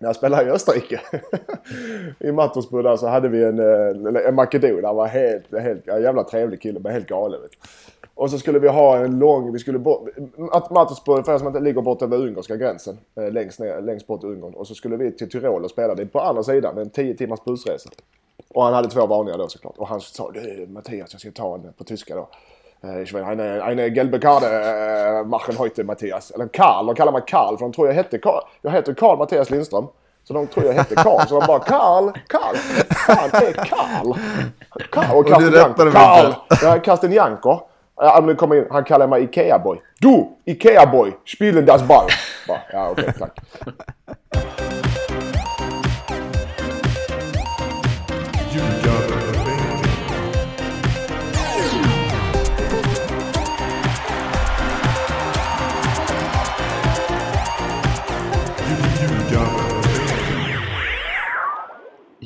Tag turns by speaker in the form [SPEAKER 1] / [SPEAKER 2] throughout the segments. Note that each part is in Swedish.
[SPEAKER 1] när jag spelade i Österrike. I Mattersburg där så hade vi en, eh, en makedon. Han var helt, helt, en jävla trevlig kille men helt galen. Vet. Och så skulle vi ha en lång, vi skulle bort, Mattersburg för er som inte ligger bort över ungerska gränsen. Eh, längst, ner, längst bort i Ungern. Och så skulle vi till Tyrol och spela. Det är på andra sidan, en 10 timmars bussresa. Och han hade två varningar då såklart. Och han sa, du Mattias jag ska ta en på tyska då. Ich will eine, eine gelbe Karte äh, machen heute Mattias. Eller Karl, de kallar mig Karl för de tror jag hette Karl. Jag heter Karl Mattias Lindström. Så de tror jag hette Karl. Så de bara Karl, Karl. Fan det är Karl. Karl. Och Karsten Janko. Karl. Ja, Karsten Janko. Ja, men kom in. Han kallar mig Ikea-boy. Du, Ikea-boy, spielen das Ball. Bara, ja, okej, okay, tack.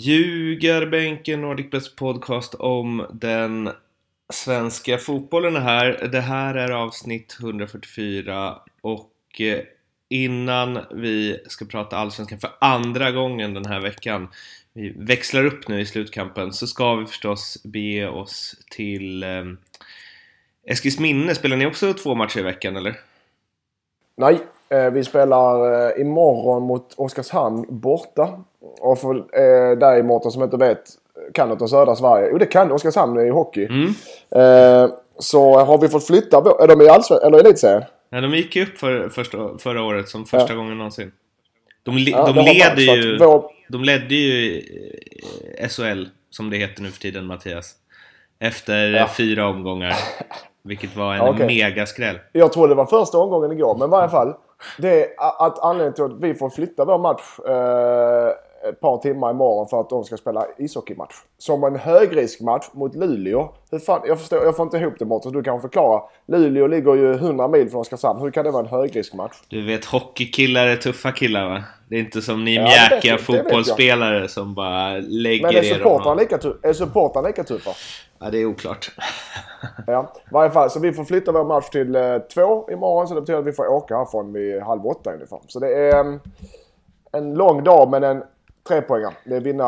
[SPEAKER 2] Ljugarbänken, Nordicbets podcast om den svenska fotbollen är här. Det här är avsnitt 144 och eh, innan vi ska prata allsvenskan för andra gången den här veckan vi växlar upp nu i slutkampen så ska vi förstås bege oss till eh, Eskilsminne. Spelar ni också två matcher i veckan eller?
[SPEAKER 1] Nej, eh, vi spelar eh, imorgon mot Oskarshamn borta. Och för eh, dig Mårten som inte vet kan något om södra Sverige. Jo det kan Oskarshamn i hockey. Mm. Eh, så har vi fått flytta, är de i allsvenskan eller elitserien?
[SPEAKER 2] Nej de gick ju upp för, första, förra året som första ja. gången någonsin. De, le, ja, de leder ju... Vår... De ledde ju eh, SHL, som det heter nu för tiden Mattias. Efter ja. fyra omgångar. Vilket var en okay. megaskräll.
[SPEAKER 1] Jag tror det var första omgången igår, men i varje fall. Det är att anledningen till att vi får flytta vår match eh, ett par timmar imorgon för att de ska spela ishockeymatch. Som en högriskmatch mot Luleå. Hur fan, jag, förstår, jag får inte ihop det Mårten, du kan förklara. Luleå ligger ju 100 mil från Oskarshamn. Hur kan det vara en högriskmatch?
[SPEAKER 2] Du vet, hockeykillar är tuffa killar va? Det är inte som ni ja, mjäkiga fotbollsspelare som bara lägger
[SPEAKER 1] Men är supportrarna lika, är lika tuffa?
[SPEAKER 2] Ja, det är oklart.
[SPEAKER 1] ja, i varje fall. Så vi får flytta vår match till eh, två imorgon. Så det betyder att vi får åka härifrån vid halv åtta ungefär. Så det är um, en lång dag men en tre poängar. Det är vinna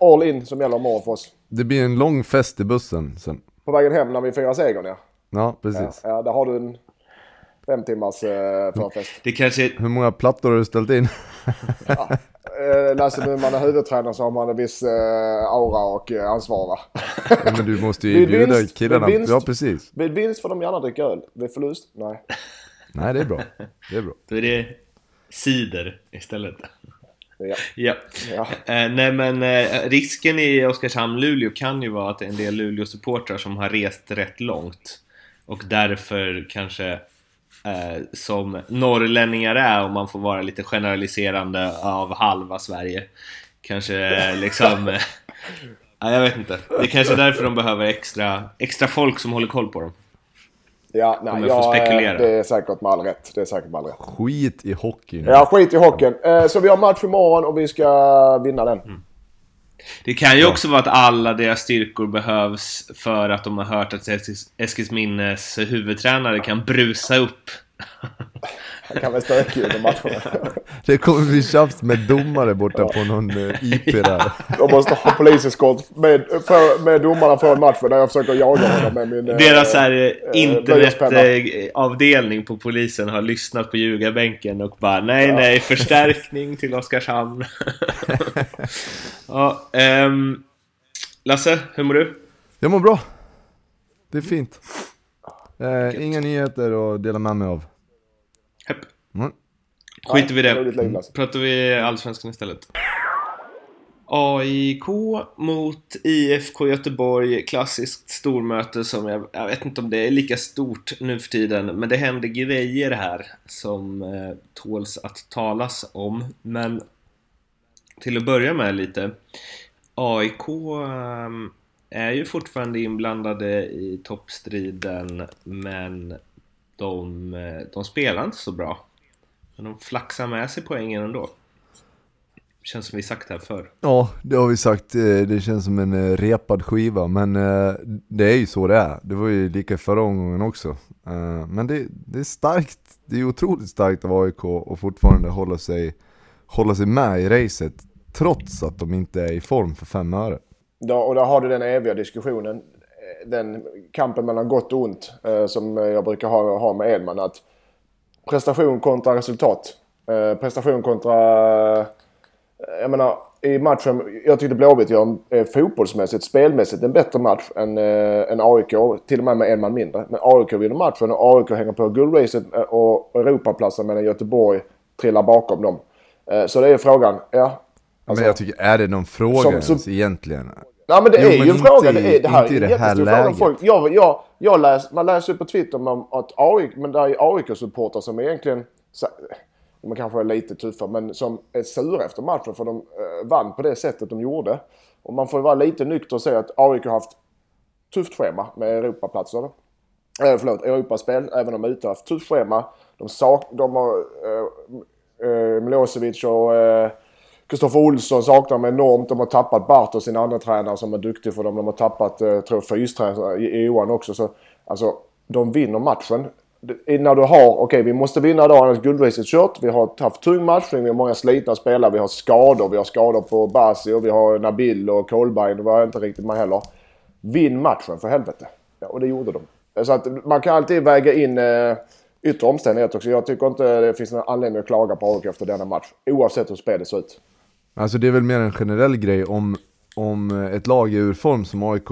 [SPEAKER 1] all in som gäller imorgon för oss.
[SPEAKER 3] Det blir en lång fest i bussen sen.
[SPEAKER 1] På vägen hem när vi firar segern ja.
[SPEAKER 3] Ja, precis.
[SPEAKER 1] Ja, ja där har du en fem timmars eh, förfest.
[SPEAKER 2] Det kanske...
[SPEAKER 3] Hur många plattor har du ställt in?
[SPEAKER 1] ja. Eh, Lasse, nu man är huvudtränare så har man en viss eh, aura och eh, ansvar va?
[SPEAKER 3] ja, men du måste ju bjuda killarna.
[SPEAKER 1] Vinst,
[SPEAKER 3] ja, precis.
[SPEAKER 1] Vid vinst får de gärna dricka öl. Vid förlust, nej.
[SPEAKER 3] nej, det är bra. Det är bra.
[SPEAKER 2] Då är det cider istället.
[SPEAKER 1] Ja.
[SPEAKER 2] ja. ja. Eh, nej men eh, risken i Oskarshamn-Luleå kan ju vara att en del Luleå-supportrar som har rest rätt långt och därför kanske eh, som norrlänningar är, om man får vara lite generaliserande av halva Sverige, kanske liksom... Eh, jag vet inte. Det är kanske därför de behöver extra, extra folk som håller koll på dem.
[SPEAKER 1] Ja, nej, jag, får spekulera. det är säkert med all rätt. Det är säkert med all rätt.
[SPEAKER 3] Skit i hockeyn.
[SPEAKER 1] Ja, skit i hockeyn. Eh, så vi har match imorgon och vi ska vinna den. Mm.
[SPEAKER 2] Det kan ju också vara att alla deras styrkor behövs för att de har hört att Eskilsminnes huvudtränare kan brusa upp
[SPEAKER 1] Han kan väl stöka under matcherna.
[SPEAKER 3] Det kommer bli tjafs med domare borta ja. på någon eh, IP där.
[SPEAKER 1] De måste ha poliseskort med, med domarna från matchen när jag försöker jaga honom med min...
[SPEAKER 2] Deras här äh, internetavdelning på polisen har lyssnat på ljugarbänken och bara nej ja. nej förstärkning till Oskarshamn. ja, ähm, Lasse, hur mår du?
[SPEAKER 3] Jag mår bra. Det är fint. Eh, inga nyheter att dela med mig av.
[SPEAKER 2] Hepp. Mm. Skiter vi det. Pratar vi Allsvenskan istället. AIK mot IFK Göteborg, klassiskt stormöte som jag, jag, vet inte om det är lika stort nu för tiden, men det händer grejer här som eh, tåls att talas om. Men till att börja med lite, AIK eh, är ju fortfarande inblandade i toppstriden men de, eh, de spelar inte så bra. Men de flaxar med sig poängen ändå. Känns som vi sagt det här förr.
[SPEAKER 3] Ja, det har vi sagt. Eh, det känns som en eh, repad skiva, men det är ju så det är. Det var ju lika förra omgången också. Men det, det är starkt. Det är otroligt starkt av AIK att fortfarande hålla sig hålla sig med i racet trots att de inte är i form för fem öre.
[SPEAKER 1] Ja, och där har du den eviga diskussionen. Den kampen mellan gott och ont eh, som jag brukar ha, ha med Edman. Att prestation kontra resultat. Eh, prestation kontra... Eh, jag menar, i matchen, jag tyckte Blåvitt gör eh, fotbollsmässigt, spelmässigt en bättre match än, eh, än AIK. Till och med med en man mindre. Men AIK vinner matchen och AIK hänger på guldracet och Europaplatsen medan Göteborg trillar bakom dem. Så det är frågan, ja.
[SPEAKER 3] Alltså, men jag tycker, är det någon fråga som, ens egentligen?
[SPEAKER 1] Nej men det jo, är men ju en fråga. Det, är, det här inte är en jättestor fråga. Folk, jag, jag, jag läs, man läser ju på Twitter om att AIK, men det är AIK-supportrar som egentligen de kanske är lite tuffa, men som är sura efter matchen för de eh, vann på det sättet de gjorde. Och man får vara lite nykter och säga att AIK har haft tufft schema med Europaplatser. Eh, förlåt, Europaspel, även om de ute har haft tufft schema. De, sak de har eh, eh, Milosevic och eh, Kristoffer Olsson saknar de enormt. De har tappat Bartos, sin andra tränare som är duktig för dem. De har tappat, eh, tror jag, fystränare Johan också. Så, alltså, de vinner matchen när du har, okej okay, vi måste vinna idag annars guldracet kört. Vi har haft tung matchning, vi har många slitna spelare, vi har skador. Vi har skador på Basi och vi har Nabil och Kolbein. Det var inte riktigt med heller. Vinn matchen för helvete. Ja, och det gjorde de. Så att man kan alltid väga in eh, yttre omständigheter också. Jag tycker inte det finns någon anledning att klaga på AIK efter denna match. Oavsett hur spelet ser ut.
[SPEAKER 3] Alltså det är väl mer en generell grej om, om ett lag är ur form som AIK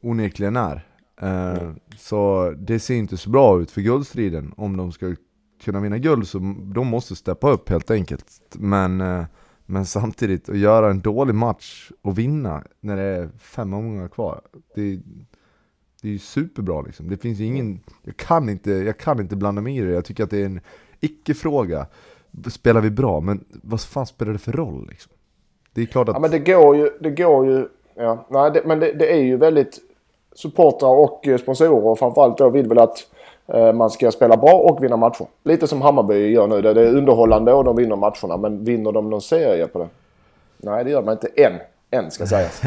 [SPEAKER 3] onekligen är. Eh, så det ser inte så bra ut för guldstriden. Om de ska kunna vinna guld så de måste steppa upp helt enkelt. Men, eh, men samtidigt, att göra en dålig match och vinna när det är fem omgångar kvar. Det, det är ju superbra liksom. Det finns ingen, jag kan, inte, jag kan inte blanda mig i det. Jag tycker att det är en icke-fråga. Spelar vi bra, men vad fan spelar det för roll liksom? Det är klart att...
[SPEAKER 1] Ja men det går ju, det går ju, ja, nej det, men det, det är ju väldigt supportrar och eh, sponsorer och framförallt då vill väl att eh, man ska spela bra och vinna matcher. Lite som Hammarby gör nu. Det är underhållande och de vinner matcherna. Men vinner de någon serie på det? Nej, det gör man inte än. Än ska sägas.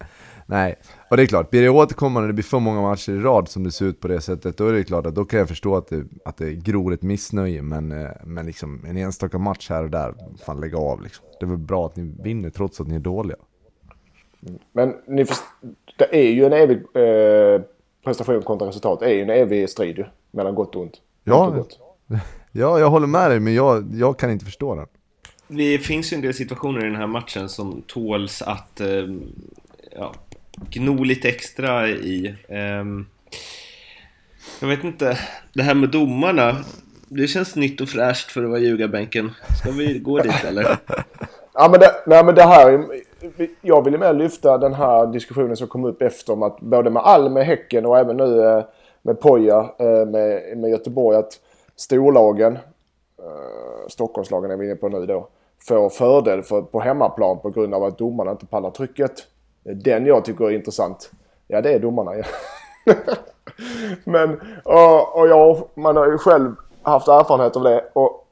[SPEAKER 3] Nej, och det är klart, blir det återkommande, det blir för många matcher i rad som det ser ut på det sättet, då är det klart att då kan jag förstå att det, att det gror ett missnöje, men, eh, men liksom en enstaka match här och där, fan lägga av liksom. Det är väl bra att ni vinner trots att ni är dåliga.
[SPEAKER 1] Men ni först, det är ju en evig eh, prestation kontra resultat. Det är ju en evig strid ju, mellan gott och ont.
[SPEAKER 3] Ja,
[SPEAKER 1] och
[SPEAKER 3] gott. ja, jag håller med dig, men jag, jag kan inte förstå den.
[SPEAKER 2] Det finns ju en del situationer i den här matchen som tåls att eh, ja, gno lite extra i. Ehm, jag vet inte, det här med domarna. Det känns nytt och fräscht för att vara ljugarbänken. Ska vi gå dit eller?
[SPEAKER 1] ja men det, nej, men det här jag ville mer lyfta den här diskussionen som kom upp efter om att både med Alm, med Häcken och även nu eh, med Poja eh, med, med Göteborg att storlagen, eh, Stockholmslagen är vi inne på nu då, får fördel för, på hemmaplan på grund av att domarna inte pallar trycket. Den jag tycker är intressant. Ja, det är domarna. Ja. Men, och, och jag, man har ju själv haft erfarenhet av det. Och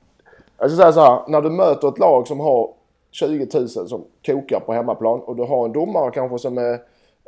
[SPEAKER 1] jag ska säga så här, när du möter ett lag som har 20 000 som kokar på hemmaplan och du har en domare kanske som är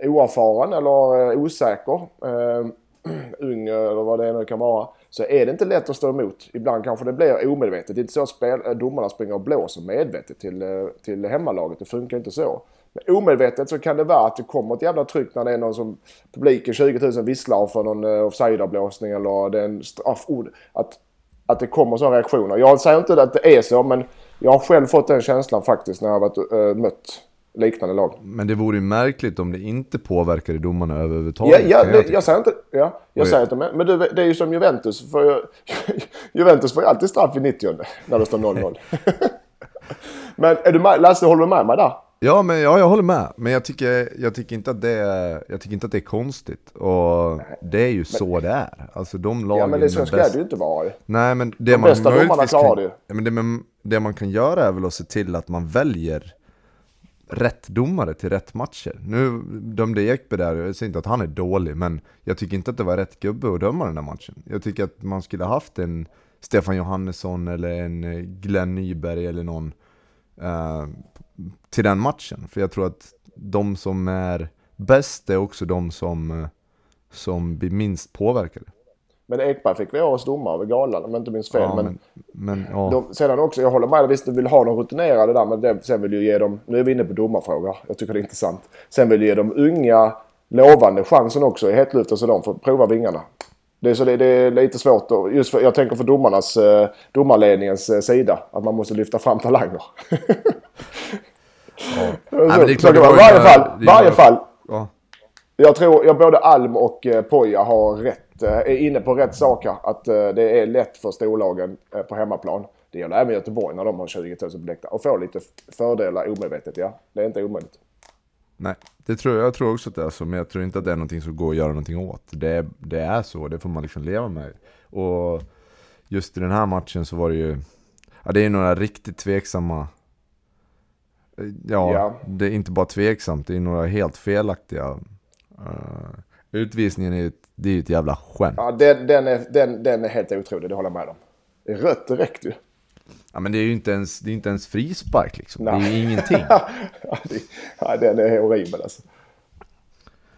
[SPEAKER 1] oerfaren eller eh, osäker, eh, ung eller vad det nu kan vara, så är det inte lätt att stå emot. Ibland kanske det blir omedvetet. Det är inte så att spel, domarna springer och blåser medvetet till, eh, till hemmalaget. Det funkar inte så. Omedvetet så kan det vara att det kommer ett jävla tryck när det är någon som publiken 20 000 visslar för någon offside-avblåsning eller det är en straff. Att, att det kommer sådana reaktioner. Jag säger inte att det är så men jag har själv fått den känslan faktiskt när jag har varit, äh, mött liknande lag.
[SPEAKER 3] Men det vore ju märkligt om det inte påverkade domarna överhuvudtaget.
[SPEAKER 1] Ja, ja det, jag säger inte... Ja, jag säger inte men du, det är ju som Juventus. För, Juventus får ju alltid straff i 90 när det står 0-0. men är du med, Lasse, håller du med mig där?
[SPEAKER 3] Ja, men, ja, jag håller med. Men jag tycker, jag tycker, inte, att det är, jag tycker inte att det är konstigt. Och Nej. det är ju men, så det är. Alltså de lagen
[SPEAKER 1] Ja, men det så ska det ju inte vara.
[SPEAKER 3] Nej, men det
[SPEAKER 1] de
[SPEAKER 3] man
[SPEAKER 1] bästa domarna klarar det ju.
[SPEAKER 3] Men det, men det man kan göra är väl att se till att man väljer rätt domare till rätt matcher. Nu dömde Ekberg där, jag säger inte att han är dålig, men jag tycker inte att det var rätt gubbe att döma den där matchen. Jag tycker att man skulle haft en Stefan Johannesson eller en Glenn Nyberg eller någon uh, till den matchen. För jag tror att de som är bäst är också de som, eh, som blir minst påverkade.
[SPEAKER 1] Men Ekberg fick vi årets domare över galan om jag inte minns fel.
[SPEAKER 3] Ja,
[SPEAKER 1] men
[SPEAKER 3] men, men ja.
[SPEAKER 1] de, sedan också, jag håller med visst du vill ha de rutinerade där men det, sen vill du ge dem, nu är vi inne på domarfrågor, jag tycker det är intressant. Sen vill du ge de unga lovande chansen också i hetluften så de får prova vingarna. Det är, så det, det är lite svårt då, just för, jag tänker för domarnas, eh, domarledningens eh, sida, att man måste lyfta fram talanger.
[SPEAKER 3] ja.
[SPEAKER 1] Så,
[SPEAKER 3] Nej, men det är
[SPEAKER 1] så
[SPEAKER 3] klart,
[SPEAKER 1] det
[SPEAKER 3] det
[SPEAKER 1] var
[SPEAKER 3] var
[SPEAKER 1] i varje fall, varje
[SPEAKER 3] var-
[SPEAKER 1] fall.
[SPEAKER 3] Ja.
[SPEAKER 1] Jag tror jag både Alm och eh, Poja har rätt, eh, är inne på rätt saker. Att eh, det är lätt för storlagen eh, på hemmaplan. Det gäller även Göteborg när de har 20 000 på läktaren. Och få lite fördelar omedvetet, ja. Det är inte omöjligt.
[SPEAKER 3] Nej, det tror jag, jag tror också att det är så, men jag tror inte att det är någonting som går att göra någonting åt. Det, det är så, det får man liksom leva med. Och just i den här matchen så var det ju, ja det är några riktigt tveksamma, ja,
[SPEAKER 1] Ja.
[SPEAKER 3] det är inte bara tveksamt, det är några helt felaktiga. Uh, utvisningen är ju ett, det är ju ett jävla skämt.
[SPEAKER 1] Ja, den, den, är, den, den är helt otrolig, det håller jag med om. Rött direkt ju.
[SPEAKER 3] Ja men det är ju inte ens, det är inte ens frispark liksom, det är
[SPEAKER 1] Nej.
[SPEAKER 3] ju ingenting.
[SPEAKER 1] Ja, den är horribel alltså.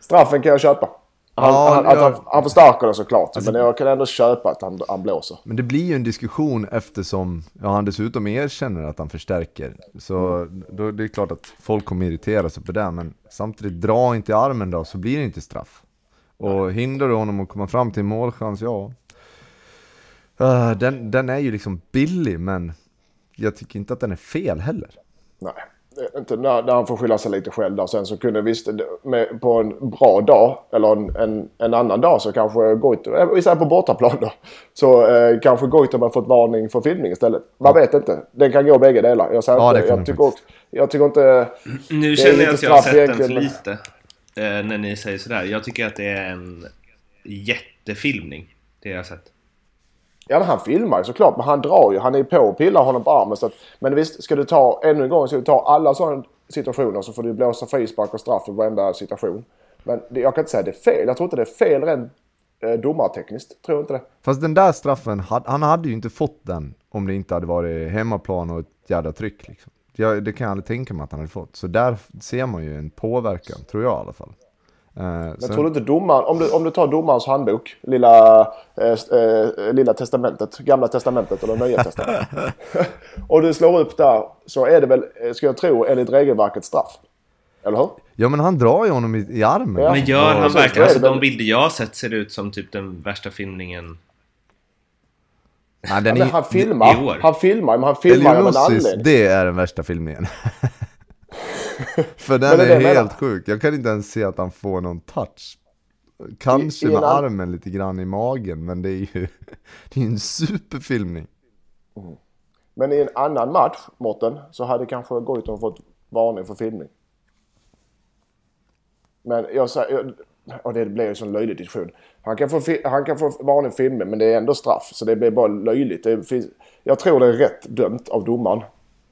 [SPEAKER 1] Straffen kan jag köpa. Han,
[SPEAKER 3] Ja,
[SPEAKER 1] han,
[SPEAKER 3] jag-
[SPEAKER 1] han, han förstärker det såklart. men jag kan ändå köpa att han, han blåser.
[SPEAKER 3] Men det blir ju en diskussion eftersom ja, han dessutom erkänner att han förstärker. Så då, det är klart att folk kommer irritera sig på det, men samtidigt, dra inte i armen då så blir det inte straff. Och hindrar du honom att komma fram till en målchans, ja. Eh, den, den är ju liksom billig, men jag tycker inte att den är fel heller.
[SPEAKER 1] Nej, inte när, när han får skylla sig lite själv där. Sen så kunde visst, med, på en bra dag eller en, en, en annan dag så kanske Goitom, eh, vi säger på bortaplan då, så eh, kanske Goitom har fått varning för filmning istället. Man vet inte. Den kan gå bägge delar. Jag, säger
[SPEAKER 3] Ja,
[SPEAKER 1] inte, jag, tycker också, jag tycker inte...
[SPEAKER 2] Nu känner jag att jag har sett den för lite. Eh, när ni säger sådär. Jag tycker att det är en jättefilmning. Det jag har sett.
[SPEAKER 1] Ja men han filmar ju såklart, men han drar ju. Han är ju på och pillar honom på armen. Så att, men visst, ska du ta, ännu en gång, ska du ta alla sådana situationer så får du blåsa frispark och straff i varenda situation. Men det, jag kan inte säga att det är fel. Jag tror inte det är fel rent eh, domartekniskt. Tror inte det.
[SPEAKER 3] Fast den där straffen, han hade ju inte fått den om det inte hade varit hemmaplan och ett jävla tryck liksom. Jag, det kan jag aldrig tänka mig att han hade fått. Så där ser man ju en påverkan, tror jag i alla fall. Eh,
[SPEAKER 1] Men
[SPEAKER 3] sen-
[SPEAKER 1] tror du inte domaren, om du, om du tar domarens handbok, lilla, eh, eh, lilla testamentet, gamla testamentet eller nya testamentet. och du slår upp där så är det väl, eh, ska jag tro, enligt regelverket straff. Eller hur?
[SPEAKER 3] Ja men han drar ju honom i, i armen.
[SPEAKER 1] Ja.
[SPEAKER 2] Men gör han verkligen... Alltså de bilder jag har sett ser ut som typ den värsta filmningen.
[SPEAKER 3] Nej, den
[SPEAKER 1] Ja,
[SPEAKER 3] är,
[SPEAKER 1] men han
[SPEAKER 2] i
[SPEAKER 1] filmar,
[SPEAKER 2] år.
[SPEAKER 1] han filmar, men han filmar av en anledning.
[SPEAKER 3] det är den värsta filmningen. För den
[SPEAKER 1] är
[SPEAKER 3] är, helt sjuk. Jag kan inte ens se att han får någon touch. Kanske
[SPEAKER 1] I-
[SPEAKER 3] med armen lite grann i magen, men det är ju det är en superfilmning.
[SPEAKER 1] Men i en annan match, Mårten, så hade kanske Goitom fått varning för filmning. Men jag säger... Och det blir ju en sån löjlig diskussion. Han kan, få, han kan få varning för filmning, men det är ändå straff. Så det blir bara löjligt. Det finns, jag tror det är rätt dömt av domaren.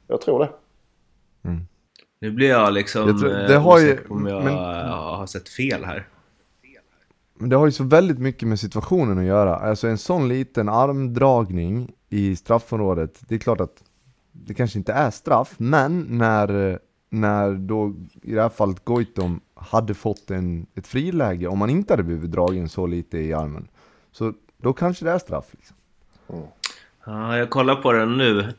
[SPEAKER 1] Jag tror det.
[SPEAKER 2] Nu blir jag liksom
[SPEAKER 3] Jag tror-
[SPEAKER 2] eh,
[SPEAKER 3] det har ju-
[SPEAKER 2] om jag
[SPEAKER 3] men-
[SPEAKER 2] har sett fel här.
[SPEAKER 3] Men det har ju så väldigt mycket med situationen att göra. Alltså en sån liten armdragning i straffområdet, det är klart att det kanske inte är straff, men när, när då i det här fallet Goitom hade fått en, ett friläge, om man inte hade blivit dragen så lite i armen, så då kanske det är straff. Liksom.
[SPEAKER 2] Ja, jag kollar på den nu.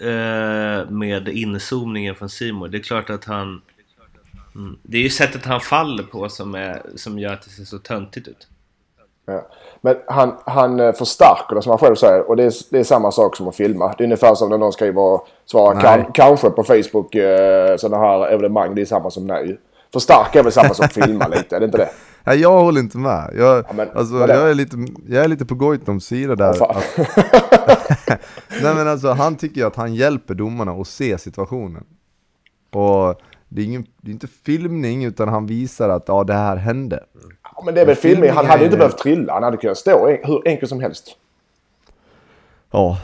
[SPEAKER 2] Eh, med inzoomningen från Simon. Det är klart att han... Mm, det är ju sättet han faller på som, är, som gör att det ser så töntigt ut.
[SPEAKER 1] Ja. Men han, han eh, förstärker det som han själv säger. Och det är, det är samma sak som att filma. Det är ungefär som när någon skriver
[SPEAKER 3] Nej.
[SPEAKER 1] kan, kanske på Facebook. Eh, sådana här evenemang. Det är samma som nej. Förstärka är väl samma som filma lite. Är det inte det?
[SPEAKER 3] Nej, jag håller inte med. Jag,
[SPEAKER 1] Ja, men
[SPEAKER 3] alltså, jag, är lite, jag är lite på Goitoms sida där.
[SPEAKER 1] Fan.
[SPEAKER 3] att, nej men alltså, han tycker ju att han hjälper domarna att se situationen. Och det är, ingen, det är inte filmning, utan han visar att ja, det här hände.
[SPEAKER 1] Ja, men det är väl filmning. Han hade
[SPEAKER 3] är
[SPEAKER 1] inte behövt trilla. Han hade kunnat stå en, hur enkelt som helst.
[SPEAKER 3] Ja.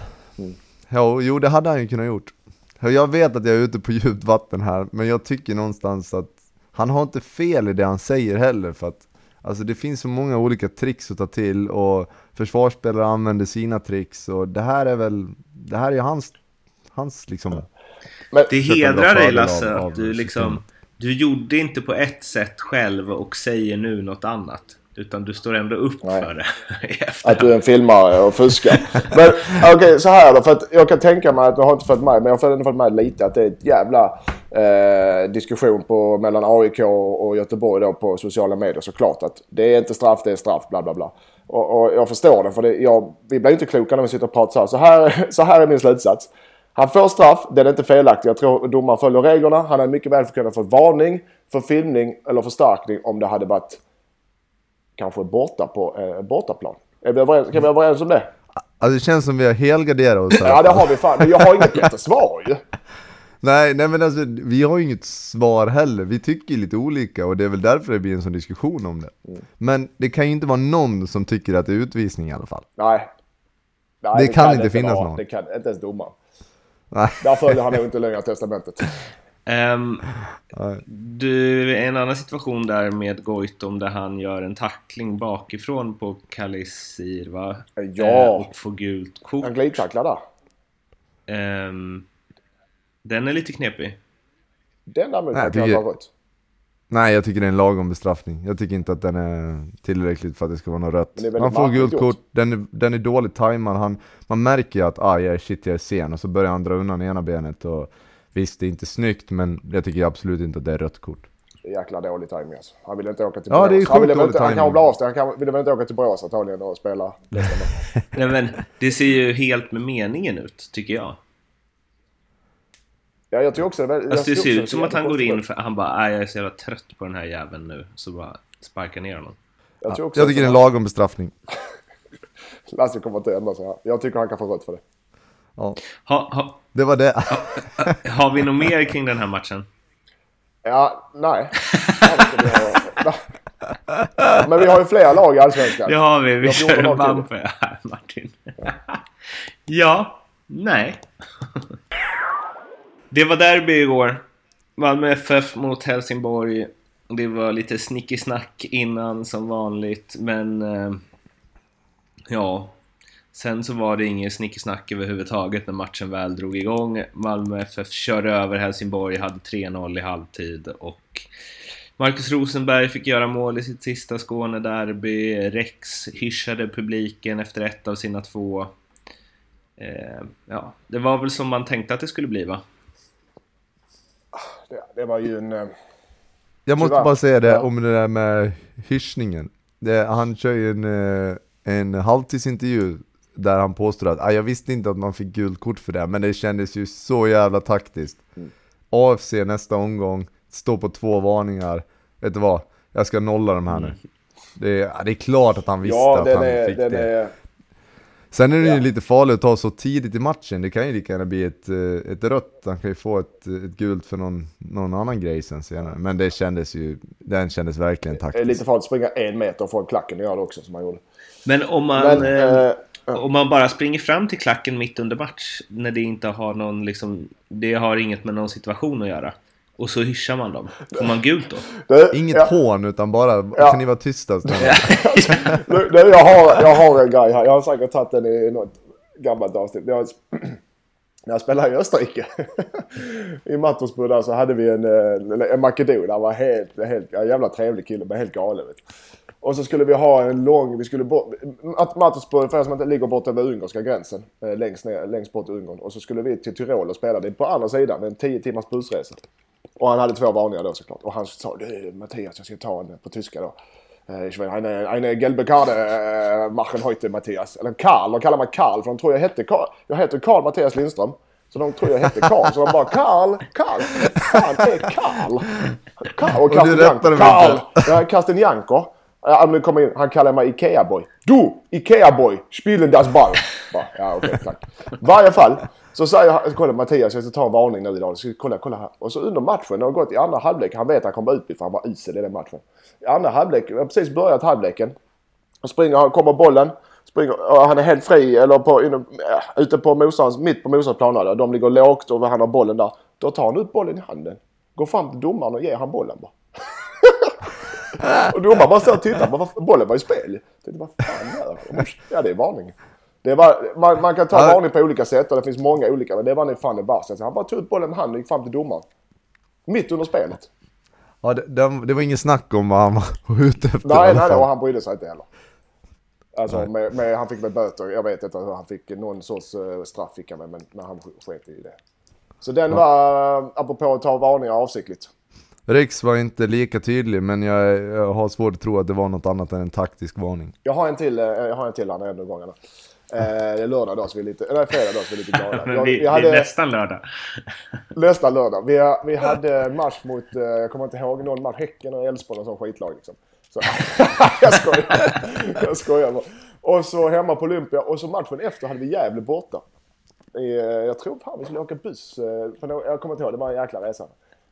[SPEAKER 3] ja. Jo, det hade han ju kunnat gjort. Jag vet att jag är ute på djupt vatten här, men jag tycker någonstans att han har inte fel i det han säger heller, för att Alltså det finns så många olika tricks att ta till och försvarsspelare använder sina tricks och det här är väl, det här är ju hans, hans liksom
[SPEAKER 1] Men,
[SPEAKER 2] Det hedrar dig Lasse att du liksom... Du gjorde inte på ett sätt själv och säger nu något annat. Utan du står ändå upp
[SPEAKER 1] Nej.
[SPEAKER 2] för det
[SPEAKER 1] Att du är en filmare och fuskar. Men okej, så här då. För att jag kan tänka mig att du har inte fått med, men jag har ändå fått med lite att det är ett jävla eh, diskussion på, mellan AIK och Göteborg då på sociala medier såklart. Att det är inte straff, det är straff, bla bla bla. Och, och jag förstår det, för det, jag, vi blir inte kloka när vi sitter och pratar så här. Så här, så här är min slutsats. Han får straff, den är inte felaktig. Jag tror domaren följer reglerna. Han hade mycket väl kunnat få varning för filmning eller förstärkning om det hade varit kanske borta på eh, bortaplan. Är vi överens, kan vi vara överens om det?
[SPEAKER 3] Alltså det känns som vi har helgarderat oss här.
[SPEAKER 1] Ja, det har vi fan. Men jag har inget bättre svar ju.
[SPEAKER 3] Nej, nej men alltså vi har ju inget svar heller. Vi tycker lite olika och det är väl därför det blir en sån diskussion om det. Men det kan ju inte vara någon som tycker att det är utvisning i alla fall.
[SPEAKER 1] Nej. Nej
[SPEAKER 3] Det kan inte finnas
[SPEAKER 1] vara.
[SPEAKER 3] någon.
[SPEAKER 1] Det kan inte ens domaren.
[SPEAKER 3] Nej.
[SPEAKER 1] Där följer han nog inte längre testamentet.
[SPEAKER 3] Nej.
[SPEAKER 2] du, en annan situation där med Goitom där han gör en tackling bakifrån på Kalisir va?
[SPEAKER 1] Ja.
[SPEAKER 2] Eh, och får gult kort.
[SPEAKER 1] Han glidtacklar där.
[SPEAKER 2] Ehm, den är lite knepig.
[SPEAKER 1] Den däremot
[SPEAKER 3] Nej, jag
[SPEAKER 1] kan jag
[SPEAKER 3] tycker-
[SPEAKER 1] ta rött.
[SPEAKER 3] Nej, jag tycker det är en lagom bestraffning. Jag tycker inte att den är tillräckligt för att det ska vara något rött. Han får gult kort, den är, den är dåligt tajmad. Han, man märker ju att ah, jag är shit, jag är sen. Och så börjar han dra undan ena benet. Och visst, det är inte snyggt, men jag tycker absolut inte att det är rött kort.
[SPEAKER 1] Jäkla dålig timing alltså. Han ville inte åka till
[SPEAKER 3] Ja,
[SPEAKER 1] Borås.
[SPEAKER 3] det är
[SPEAKER 1] han ville väl inte, Han kan bli av sig. Han kan, ville väl inte åka till Borås antagligen och spela.
[SPEAKER 2] Nej, men det ser ju helt med meningen ut, tycker jag.
[SPEAKER 1] Ja, jag tror också det.
[SPEAKER 2] Alltså det ser ut som att han går in för han bara "Aj, jag är så jävla trött på den här jäveln nu. Så bara sparkar ner honom.
[SPEAKER 1] Jag, tror också
[SPEAKER 3] Jag tycker det är en lagom bestraffning.
[SPEAKER 1] Lasse kommer inte ändra sig. Jag tycker han kan få rött för det.
[SPEAKER 3] Ja,
[SPEAKER 2] Ha, ha,
[SPEAKER 3] det var det.
[SPEAKER 2] har vi något mer kring den här matchen?
[SPEAKER 1] Ja, nej. Ha. Men vi har ju flera lag i Allsvenskan.
[SPEAKER 2] Det har vi. Vi
[SPEAKER 1] Jag
[SPEAKER 2] kör en bumper här, Martin. ja. Nej. det var derby igår. Malmö FF mot Helsingborg. Det var lite snickesnack innan som vanligt, men... Eh, ja. Sen så var det ingen snickesnack överhuvudtaget när matchen väl drog igång. Malmö FF körde över Helsingborg, hade 3-0 i halvtid och Marcus Rosenberg fick göra mål i sitt sista Skånederby. Rex hyschade publiken efter ett av sina två. Eh, ja, det var väl som man tänkte att det skulle bli va?
[SPEAKER 1] Det, det var ju en... eh,
[SPEAKER 3] Jag måste bara säga det
[SPEAKER 1] Ja.
[SPEAKER 3] om det där med hyschningen. Det, han kör ju en, eh, en halvtidsintervju där han påstår att ah, jag visste inte att man fick gult kort för det, men det kändes ju så jävla taktiskt.
[SPEAKER 1] Mm.
[SPEAKER 3] AFC nästa omgång, står på två varningar. Vet du vad? Jag ska nolla de här nu. Det, är- det är klart att han visste
[SPEAKER 1] Ja,
[SPEAKER 3] att han
[SPEAKER 1] är...
[SPEAKER 3] fick det.
[SPEAKER 1] är
[SPEAKER 3] Sen är det
[SPEAKER 1] Ja.
[SPEAKER 3] ju lite farligt att ta så tidigt i matchen. Det kan ju lika gärna bli ett, eh, ett rött. Han kan ju få ett, ett gult för någon, någon annan grej sen senare. Men det kändes ju, den kändes verkligen
[SPEAKER 1] det är
[SPEAKER 3] taktisk.
[SPEAKER 1] lite farligt att springa en meter från klacken och göra det också som han gjorde.
[SPEAKER 2] Men om man,
[SPEAKER 1] Men,
[SPEAKER 2] eh,
[SPEAKER 1] eh,
[SPEAKER 2] om man bara springer fram till klacken mitt under match när det inte har någon liksom, det har inget med någon situation att göra. Och så hyschar man dem. Får man gult då?
[SPEAKER 1] du,
[SPEAKER 3] Inget
[SPEAKER 1] ja,
[SPEAKER 3] hån utan bara,
[SPEAKER 1] Ja.
[SPEAKER 3] kan ni vara tysta
[SPEAKER 1] du, jag, har, jag har en grej här. Jag har säkert tagit den i något gammalt avsnitt. Jag, när jag spelade i Österrike. I Mattersburg där så hade vi en, eh, en makedon. Han var helt, helt, ja, jävla trevlig kille men helt galen. Vet. Och så skulle vi ha en lång, vi skulle bort, Mat- Mattersburg för er som inte ligger bort över ungerska gränsen. Eh, längst, ner, längst bort i Ungern. Och så skulle vi till Tyrol och spela. Det är på andra sidan, en 10 timmars bussresa. Och han hade två varningar då såklart. Och han sa du Mattias jag ska ta en på tyska då. Eh, Ich will eine, eine gelbe Karte äh, machen heute Mattias. Eller Karl, de kallar mig Karl för de tror jag hette Karl. Jag heter Karl Mattias Lindström. Så de tror jag hette Karl. Så de bara Karl, Karl, fan är Karl? Karl och
[SPEAKER 3] du
[SPEAKER 1] Karsten
[SPEAKER 3] rättade
[SPEAKER 1] Janko.
[SPEAKER 3] mig
[SPEAKER 1] Karl, ja, Karsten Janko. Ja, men kom in. Han kallar mig Ikea-boy. Du, Ikea-boy, spielen das Ball. Bara, ja, okej, tack. I varje fall så säger han, kolla Mattias, jag ska ta en varning nu idag. Så, kolla, kolla här. Och så under matchen, det har gått i andra halvlek, han vet att han kommer ut för han var isel i den matchen. I andra halvlek, jag har precis börjat halvleken. Och springer, han kommer bollen. Springer, och han är helt fri, eller på, inom, äh, eh, ute på motståndarens, mitt på motståndarens planhalva. De ligger lågt och han har bollen där. Då tar han ut bollen i handen. Går fram till domaren och ger han bollen bara. och domaren bara står och tittar. Bollen var i spel. Jag tänkte, vad fan gör? Ja, det är varning. Det var, man, man kan ta
[SPEAKER 3] Ja.
[SPEAKER 1] varning på olika sätt och det finns många olika. Men det var fan det värsta. Han bara tog ut bollen med handen och gick fram till domaren. Mitt under spelet.
[SPEAKER 3] Ja, det, det, det var ingen snack om vad han var ute efter
[SPEAKER 1] Nej, nej, och han brydde sig inte heller. Alltså, med, med, han fick väl böter. Jag vet inte. Han fick någon sorts uh, straff fick han väl, men, men han sket i det. Så den var, uh, apropå att ta varningar avsiktligt.
[SPEAKER 3] Riks var inte lika tydlig, men jag, jag har svårt att tro att det var något annat än en taktisk varning.
[SPEAKER 1] Jag har en till, eh, jag har en till här ändå gångerna. Eh, det är lördag då så vi är lite, eller fredag då så vi är lite glada. Jag,
[SPEAKER 2] vi,
[SPEAKER 1] vi
[SPEAKER 2] det är
[SPEAKER 1] hade,
[SPEAKER 2] nästan lördag.
[SPEAKER 1] nästa lördag. Vi, vi hade match mot, eh, jag kommer inte ihåg någon match, Häcken och Elfsborg och sån skitlag liksom. Så, jag skojar. Jag skojar bara. Och så hemma på Olympia och så matchen efter hade vi Gävle borta. Eh, jag tror fan vi skulle åka buss. Jag kommer inte ihåg, det var en jäkla resa.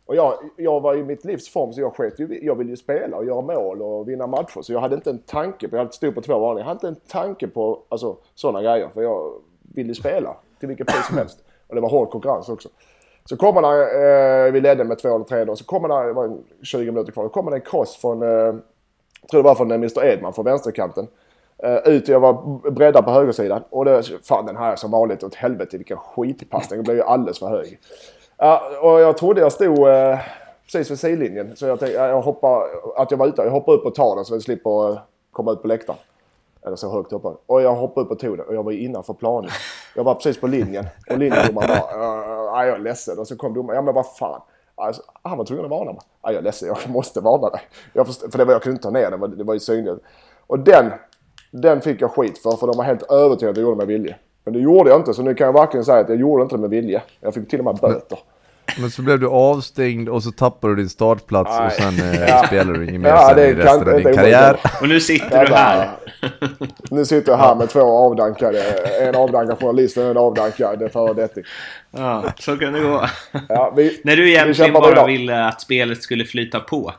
[SPEAKER 1] Och jag, jag var i mitt livs form så jag sket ju, jag ville ju spela och göra mål och vinna matcher. Så jag hade inte en tanke på, jag stod på två varningar, jag hade inte en tanke på alltså, sådana grejer. För jag ville ju spela till vilket pris som helst. Och det var hård konkurrens också. Så kommer det, eh, vi ledde med 2 eller 3 då, så kommer det, det var en 20 minuter kvar, då kommer det en cross från, eh, jag tror det var från eh, Mr Edman från vänsterkanten. Uh, ut, jag var breddad på högersidan och det, fan den här är som vanligt åt helvete vilken skitpassning. Den blev ju alldeles för hög. Ja, och jag trodde jag stod eh, precis vid sidlinjen. Så jag tänkte, jag hoppar, att jag var ute. Jag hoppar upp och tar den så jag slipper eh, komma ut på läktaren. Eller så högt upp. Och jag hoppade upp och tog den och jag var innanför planen. Jag var precis på linjen. Och linjedomaren bara, jag är ledsen. Och så kom domaren, ja men vad fan. Alltså, han var tvungen att varna mig. Jag är ledsen, jag måste varna dig. Jag först, för det var, jag kunde inte ta ner den, det var ju synligt. Och den, den fick jag skit för, för de var helt övertygade att jag gjorde mig med vilje. Men det gjorde jag inte, så nu kan jag verkligen säga att jag gjorde inte det med vilje. Jag fick till och med böter.
[SPEAKER 3] Men så blev du avstängd och så tappade du din startplats och
[SPEAKER 1] Nej.
[SPEAKER 3] sen eh,
[SPEAKER 1] Ja.
[SPEAKER 3] spelar du inget mer
[SPEAKER 1] Ja,
[SPEAKER 3] sen
[SPEAKER 1] det
[SPEAKER 3] i
[SPEAKER 1] kan
[SPEAKER 3] resten av
[SPEAKER 1] inte
[SPEAKER 3] din karriär.
[SPEAKER 2] Och nu sitter du här.
[SPEAKER 1] Nu sitter jag här med två avdankade. En avdankad journalist och en avdankad föredetting.
[SPEAKER 2] Ja, så kan det gå.
[SPEAKER 1] Ja, vi,
[SPEAKER 2] När du
[SPEAKER 1] vi
[SPEAKER 2] egentligen
[SPEAKER 1] kämpar
[SPEAKER 2] bara ville att spelet skulle flyta på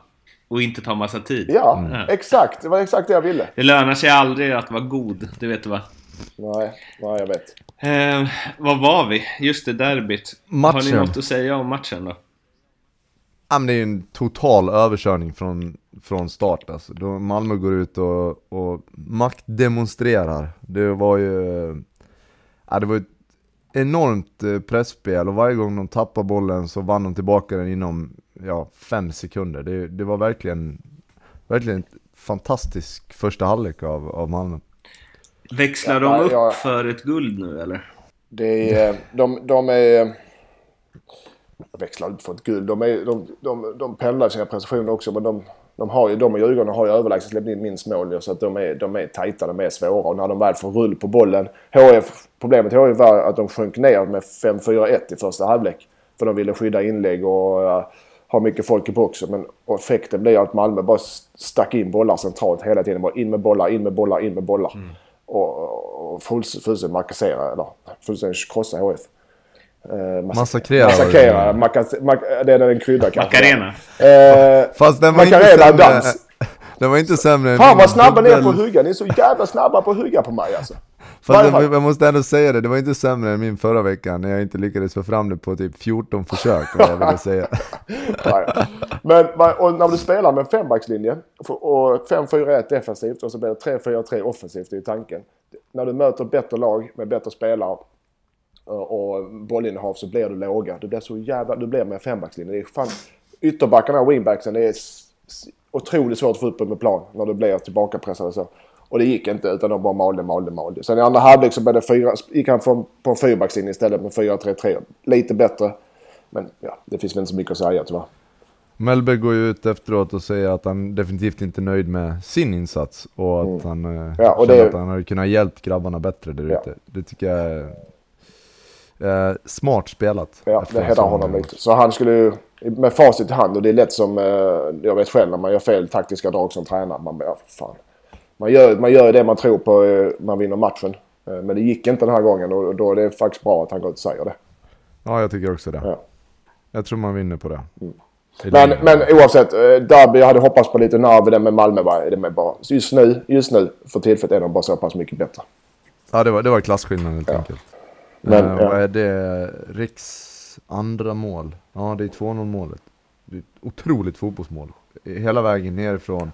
[SPEAKER 2] och inte ta massa tid.
[SPEAKER 1] Ja,
[SPEAKER 2] Mm.
[SPEAKER 1] exakt. Det var exakt det jag ville.
[SPEAKER 2] Det lönar sig aldrig att vara god, det vet du va?
[SPEAKER 1] Nej, nej jag vet.
[SPEAKER 2] Eh, vad var vi? Just det, derbyt. Har ni
[SPEAKER 3] Matchen.
[SPEAKER 2] något att säga om matchen då?
[SPEAKER 3] Ja, men det är ju en total överkörning från, från start alltså. Då Malmö går ut och, och maktdemonstrerar. Det var ju... Ja, det var ett enormt eh, pressspel och varje gång de tappade bollen så vann de tillbaka den inom ja, fem sekunder. Det, det var verkligen, verkligen ett fantastisk första halvlek av, av Malmö.
[SPEAKER 2] Växlar
[SPEAKER 1] Ja,
[SPEAKER 2] de upp
[SPEAKER 1] ja.
[SPEAKER 2] för ett guld nu eller?
[SPEAKER 1] Det är, de, de är... Jag växlar upp för ett guld. De, är, de, de, de pendlar i sina prestationer också. Men de, de, har ju, de och Djurgården har ju överlägset släppt in minst mål. Så att de är, de är tajta, de är svåra. Och när de väl får rull på bollen. HF, problemet med HF var att de sjönk ner med 5-4-1 i första halvlek. För de ville skydda inlägg och uh, ha mycket folk i boxen. Men effekten blev att Malmö bara stack in bollar centralt hela tiden. Bara in med bollar, in med bollar, in med bollar. Och, och fulls- fullständigt markassera, eller fullständigt krossa HF. Eh,
[SPEAKER 3] Massakrera.
[SPEAKER 1] Massakrera. Det är en krydda kanske.
[SPEAKER 2] Macarena.
[SPEAKER 1] Eh,
[SPEAKER 3] Fast den var inte
[SPEAKER 1] Macarena
[SPEAKER 3] sämre.
[SPEAKER 1] dans.
[SPEAKER 3] Den var inte sämre än
[SPEAKER 1] fan vad snabba ni är på att hugga. Ni är så jävla snabba på att hugga på mig alltså.
[SPEAKER 3] Fast jag, jag måste ändå säga det, det var inte sämre än min förra veckan när jag inte lyckades få fram det på typ 14 försök, vad jag ville säga.
[SPEAKER 1] Men och när du spelar med fembackslinje och 5-4-1 defensivt och så blir det 3-4-3 offensivt, det är tanken. När du möter bättre lag med bättre spelare och och bollinnehav så blir du låga. Du blir så jävla... Du blir med fembackslinje. Det är fan... Ytterbackarna och wingbacksen, det är otroligt svårt att få upp dem med plan när du blir tillbakapressad och så. Och det gick inte utan de bara malde, malde, malde. Sen i andra halvlek så det fyra, gick han från, på en fyrbackslinje istället med 4-3-3. Lite bättre. Men ja, det finns väl inte så mycket att säga tyvärr.
[SPEAKER 3] Mellberg går ju ut efteråt och säger att han definitivt inte är nöjd med sin insats och att han eh,
[SPEAKER 1] Ja, och
[SPEAKER 3] känner
[SPEAKER 1] det-
[SPEAKER 3] att han hade kunnat hjälpt grabbarna bättre där
[SPEAKER 1] Ja.
[SPEAKER 3] ute. Det tycker jag är eh, smart spelat.
[SPEAKER 1] Ja, det
[SPEAKER 3] sån-
[SPEAKER 1] honom lite. Så han skulle ju, med facit i hand, och det är lätt som, eh, jag vet själv när man gör fel taktiska drag som tränare. Man bara, ja, fan. Man gör, man gör det man tror på, eh, man vinner matchen. Eh, Men det gick inte den här gången och då är det faktiskt bra att han går ut och säger det.
[SPEAKER 3] Ja, jag tycker också det.
[SPEAKER 1] Ja.
[SPEAKER 3] Jag tror man vinner på det. I
[SPEAKER 1] Men, men oavsett, eh, Derby jag hade hoppats på lite nerv med Malmö. Bara, det med bara, just nu, just nu, för tillfället är de bara så pass mycket bättre.
[SPEAKER 3] Ja, det var, det var klasskillnad helt enkelt.
[SPEAKER 1] Men,
[SPEAKER 3] Men,
[SPEAKER 1] ja.
[SPEAKER 3] Vad är det? Riks andra mål? Ja, det är 2-0 målet. Det är ett otroligt fotbollsmål. Hela vägen nerifrån.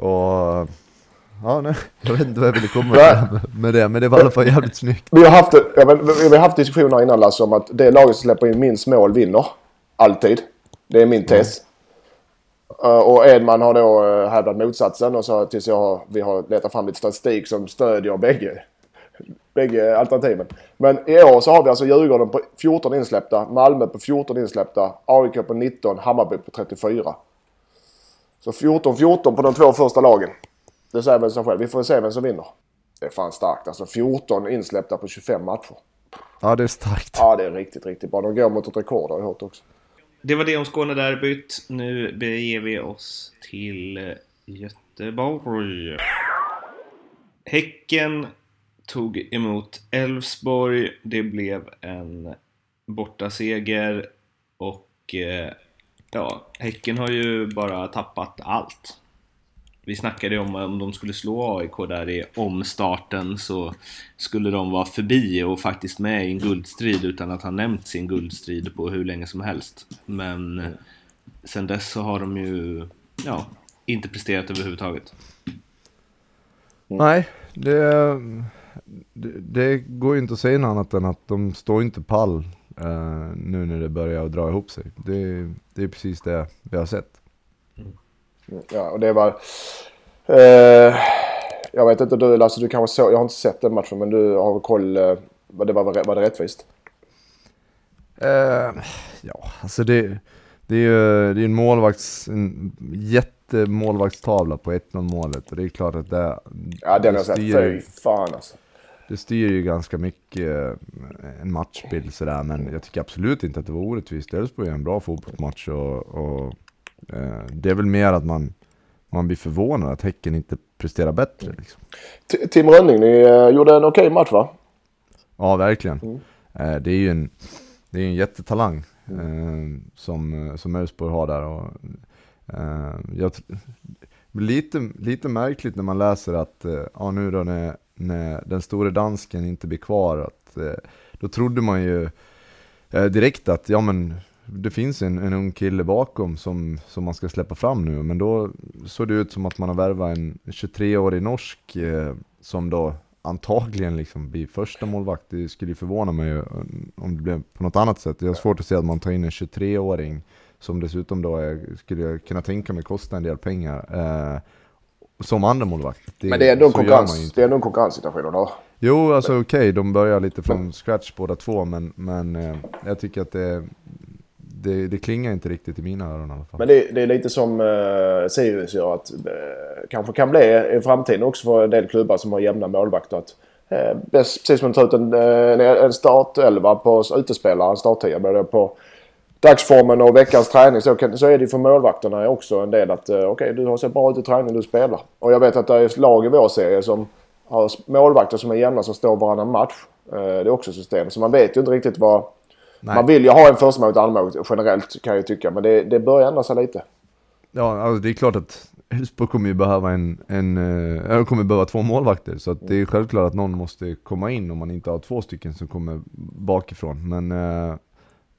[SPEAKER 3] Och... Ja, nej, jag vet inte vad jag ville komma
[SPEAKER 1] Nej.
[SPEAKER 3] med det, men det var i alla fall jävligt snyggt.
[SPEAKER 1] Vi har haft, jag vet, vi har haft diskussioner innan Lasse om att det laget som släpper in minst mål vinner. Alltid. Det är min tes. Eh, Och Edman har då eh, hävdat motsatsen och så tills jag, har- vi har letat fram lite statistik som stödjer bägge, bägge alternativen. Men i år så har vi alltså Djurgården på 14 insläppta, Malmö på 14 insläppta, AIK på 19, Hammarby på 34. Så 14-14 på de två första lagen. Det säger väl sig själv. Vi får se vem som vinner. Det är fan starkt alltså. 14 insläppta på 25 matcher.
[SPEAKER 3] Ja, det är starkt.
[SPEAKER 1] Ja, det är riktigt, riktigt bra. De går mot ett rekord har jag hört också.
[SPEAKER 2] Det var det om Skånederbyt. Nu beger vi oss till eh, Göteborg. Häcken tog emot Elfsborg. Det blev en bortaseger och eh, ja, Häcken har ju bara tappat allt. Vi snackade ju om om de skulle slå AIK där i omstarten så skulle de vara förbi och faktiskt med i en guldstrid utan att ha nämnt sin guldstrid på hur länge som helst. Men eh, sen dess så har de ju ja, inte presterat överhuvudtaget.
[SPEAKER 3] Nej, det, det, det går ju inte att säga något annat än att de står inte pall eh, nu när det börjar dra ihop sig. Det, det är precis det vi har sett.
[SPEAKER 1] Ja, och det var... Eh, jag vet inte, du Lasse, du kanske såg... Jag har inte sett den matchen, men du har koll... Eh, vad det var, var det rättvist?
[SPEAKER 3] Eh, ja, alltså det, det är ju det är en målvakts, en jättemålvaktstavla på 1-0 målet och det är klart att det,
[SPEAKER 1] Ja, den har jag sett. Fy fan alltså.
[SPEAKER 3] Det styr ju ganska mycket eh, en matchbild sådär men jag tycker absolut inte att det var orättvist. Elfsborg är en bra fotbollsmatch och, och eh, det är väl mer att man, man blir förvånad att Häcken inte presterar bättre liksom.
[SPEAKER 1] Tim Rönning, ni eh, gjorde en okej match va?
[SPEAKER 3] Ja, verkligen. Eh, det är ju en, det är en jättetalang eh, som, som Elfsborg har där. Och, eh, jag, lite, lite märkligt när man läser att ja, nu då när, när den store dansken inte blir kvar, att, eh, då trodde man ju eh, direkt att ja, men, det finns en, en ung kille bakom som, som man ska släppa fram nu. Men då såg det ut som att man har värvat en 23-årig norsk eh, som då antagligen liksom blir första målvakt. Det skulle ju förvåna mig eh, om det blev på något annat sätt. Jag har svårt att se att man tar in en 23-åring som dessutom då är, skulle jag kunna tänka mig kostar en del pengar. Eh, som andra målvakt.
[SPEAKER 1] Men det är ändå en,
[SPEAKER 3] man
[SPEAKER 1] konkurrens,
[SPEAKER 3] inte.
[SPEAKER 1] det är ändå en konkurrenssituation har.
[SPEAKER 3] Jo, alltså okej, de börjar lite från scratch båda två, men, men eh, jag tycker att det, det, det klingar inte riktigt i mina öron i alla fall.
[SPEAKER 1] Men det, det är lite som eh, Sirius gör att eh, kanske kan bli i framtiden också för en del klubbar som har jämna målvakter. Att, eh, precis som att ta ut en, eh, en, startelva på utespelare, en starttia, på dagsformen och veckans träning så, kan, så är det för målvakterna också en del att eh, okej du har sett bra ut i träning, du spelar. Och jag vet att det är lag i vår serie som har målvakter som är jämna som står varannan match. Eh, det är också system. Så man vet ju inte riktigt vad...
[SPEAKER 3] Nej.
[SPEAKER 1] Man vill ju ha en första ett andra mål generellt kan jag tycka. Men det, det börjar ändra sig lite.
[SPEAKER 3] Ja, alltså det är klart att Elfsborg kommer ju behöva en, en eh, de kommer behöva två målvakter. Så det är självklart att någon måste komma in om man inte har två stycken som kommer bakifrån. Men eh,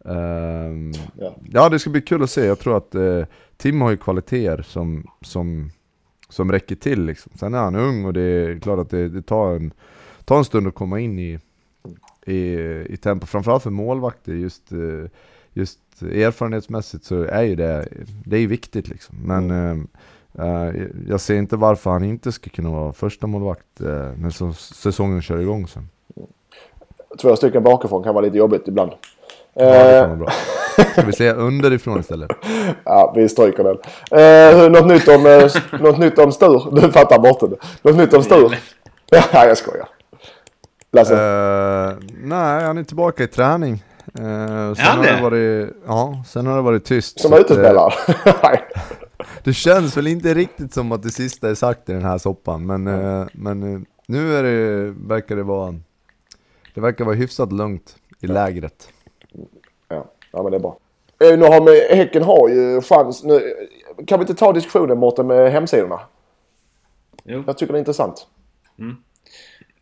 [SPEAKER 3] ehm,
[SPEAKER 1] Ja.
[SPEAKER 3] ja, det ska bli kul att se. Jag tror att eh, Tim har ju kvaliteter som, som, som räcker till liksom. Sen är han ung och det är klart att det, det tar, en, tar en stund att komma in i, i, i tempo. Framförallt för målvakter just, eh, just erfarenhetsmässigt så är ju det, det är viktigt liksom. Men
[SPEAKER 1] Mm.
[SPEAKER 3] eh, eh, jag ser inte varför han inte ska kunna vara första målvakt eh, när säsongen kör igång sen.
[SPEAKER 1] Två stycken bakifrån kan vara lite jobbigt ibland.
[SPEAKER 3] Ja, det
[SPEAKER 1] Eh,
[SPEAKER 3] kan vara bra. Ska vi säga underifrån istället?
[SPEAKER 1] ja, vi stryker den. Eh, något, nytt om, eh, något nytt om Stur? Du fattar bort det. Något nytt om Stur? Ja, jag skojar. Lasse?
[SPEAKER 3] Eh, nej, han är tillbaka i träning. Uh, sen, har det
[SPEAKER 2] det?
[SPEAKER 3] varit, ja, sen har det varit tyst.
[SPEAKER 1] som utespelare? Nej.
[SPEAKER 3] Det känns väl inte riktigt som att det sista är sagt i den här soppan, men, eh, men nu är det, verkar det vara, det verkar vara hyfsat lugnt i lägret.
[SPEAKER 1] Ja, men det är bra. Eh, nu har med, Häcken har ju chans. Nu, kan vi inte ta diskussionen Mårten med hemsidorna?
[SPEAKER 2] Jo.
[SPEAKER 1] Jag tycker det är intressant.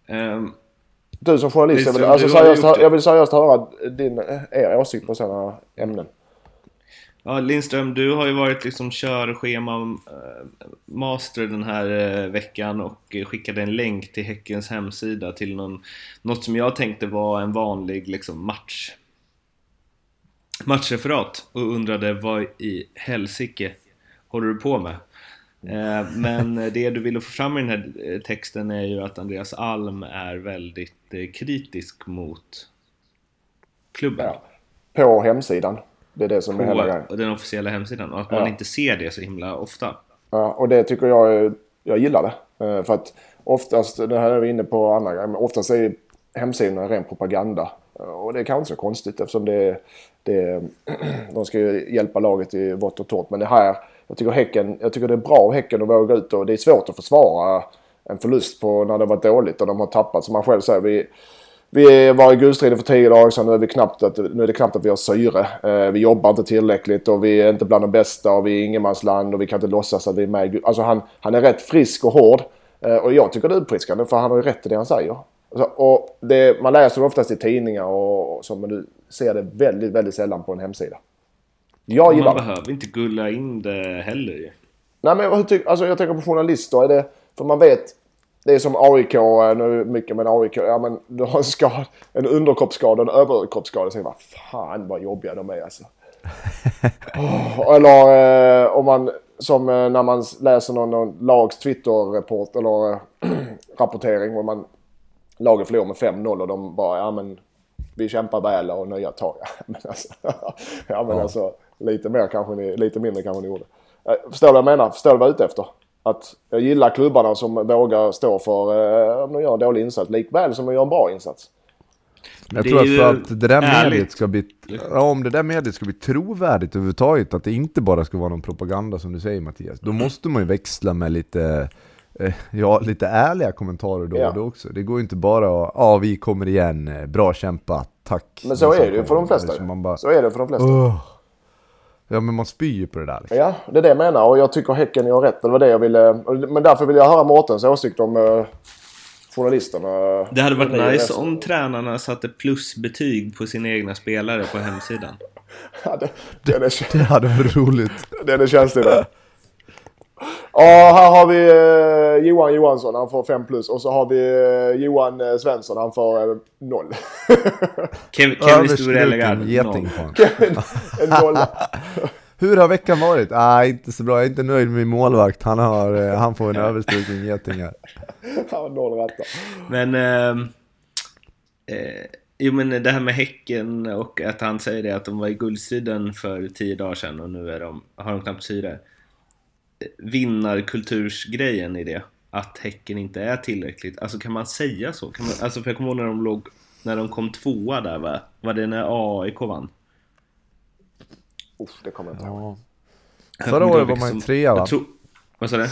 [SPEAKER 2] Ehm,
[SPEAKER 1] Du som journalist, jag vill, alltså, seriöst, jag vill seriöst höra din, er åsikt på sådana ämnen.
[SPEAKER 2] Ja, Lindström, du har ju varit liksom körschema eh, master den här eh, veckan och eh, skickade en länk till Häckens hemsida till någon, något som jag tänkte var en vanlig liksom, match. Matchreferat och undrade vad i helsike håller du på med? Eh, men det du ville få fram i den här eh, texten är ju att Andreas Alm är väldigt eh, kritisk mot klubben.
[SPEAKER 1] Ja. På hemsidan. Det är det som är hela grejen.
[SPEAKER 2] På den officiella hemsidan och att man
[SPEAKER 1] Ja.
[SPEAKER 2] inte ser det så himla ofta.
[SPEAKER 1] Ja, och det tycker jag, jag gillar det. För att oftast, det här är vi inne på andra grejer, men oftast är hemsidorna ren propaganda. Eh, och det är kanske inte så konstigt eftersom det, det, de ska ju hjälpa laget i vått och torrt. Men det här, jag tycker, häcken, jag tycker det är bra av Häcken att våga ut och det är svårt att försvara en förlust på när det varit dåligt och de har tappat. Som man själv säger, vi, vi var i guldstriden för tio dagar sedan. Nu är, vi knappt att, nu är det knappt att vi har syre. Eh, vi jobbar inte tillräckligt och vi är inte bland de bästa och vi är ingenmansland och vi kan inte låtsas att vi är med i Alltså han, han är rätt frisk och hård. Eh, och jag tycker det är uppfriskande för han har ju rätt i det han säger. Och det, man läser oftast i tidningar och, så, men du ser det väldigt, väldigt sällan på en hemsida. Jag gillar
[SPEAKER 2] Man
[SPEAKER 1] det.
[SPEAKER 2] behöver inte gulla in det heller ju.
[SPEAKER 1] Nej men hur tyck, alltså jag tänker på journalister. Är det, för man vet. Det är som AIK, eh, nu mycket med AIK. Ja men du har en, skad, en underkroppsskada och en överkroppsskada. Så vad fan vad jobbiga de är alltså. Åh, eller eh, om man som eh, när man läser någon, någon lags Twitter-rapport eller eh, rapportering. Och man, laget förlorar med 5-0 och de bara ja men vi kämpar väl och nya tag. Ja, men alltså, ja, men alltså lite mer kanske ni, lite mindre kanske ni gjorde. Eh, Förstår du vad jag menar? Förstår du vad jag är ute efter? Att jag gillar klubbarna som vågar stå för eh, om de gör en dålig insats likväl som de gör en bra insats.
[SPEAKER 3] Jag
[SPEAKER 2] Det
[SPEAKER 3] tror att för att det där
[SPEAKER 2] ärligt.
[SPEAKER 3] mediet ska bli, ja, om det där mediet ska bli trovärdigt överhuvudtaget, att det inte bara ska vara någon propaganda som du säger Mattias, då måste man ju växla med lite, eh, ja, lite ärliga kommentarer då
[SPEAKER 1] Ja.
[SPEAKER 3] och då också. Det går ju inte bara att, ja vi kommer igen, bra kämpat, tack.
[SPEAKER 1] Men så är det ju för de flesta.
[SPEAKER 3] Liksom man bara,
[SPEAKER 1] Så är det för de flesta.
[SPEAKER 3] "Åh." Ja men man spyr ju på det där liksom.
[SPEAKER 1] Ja, det är det jag menar och jag tycker Häcken gör rätt. Det var det jag ville. Men därför vill jag höra Mårtens åsikt om eh, journalisterna.
[SPEAKER 2] Det hade varit
[SPEAKER 1] Det
[SPEAKER 2] nice
[SPEAKER 1] resten.
[SPEAKER 2] om tränarna satte plusbetyg på sina egna spelare på hemsidan.
[SPEAKER 1] Ja, det, den, är,
[SPEAKER 3] Det hade varit roligt.
[SPEAKER 1] den är känslig den. Ja, här har vi eh, Johan Johansson. Han får 5 plus. Och så har vi eh, Johan eh, Svensson. Han får eh, 0.
[SPEAKER 2] Kev, Kevin Ellegard,
[SPEAKER 3] geting honom.
[SPEAKER 1] en nolla.
[SPEAKER 3] Hur har veckan varit? Ah, inte så bra, jag är inte nöjd med min målvakt. Han, har, eh, han får en överstruken geting här.
[SPEAKER 1] Han har noll rätta.
[SPEAKER 2] Men... ehm, Eh, jo men det här med Häcken och att han säger det att de var i guldstriden för tio dagar sedan och nu är de, har de knappt syre. Vinnarkultursgrejen i det. Att Häcken inte är tillräckligt. Alltså kan man säga så? Kan man, alltså för jag kommer ihåg när de låg... När de kom tvåa där va? Var det när AIK vann?
[SPEAKER 1] Uff, det kommer jag inte ihåg.
[SPEAKER 3] Ja. Förra året var man ju trea va?
[SPEAKER 2] tror- Vad sa du?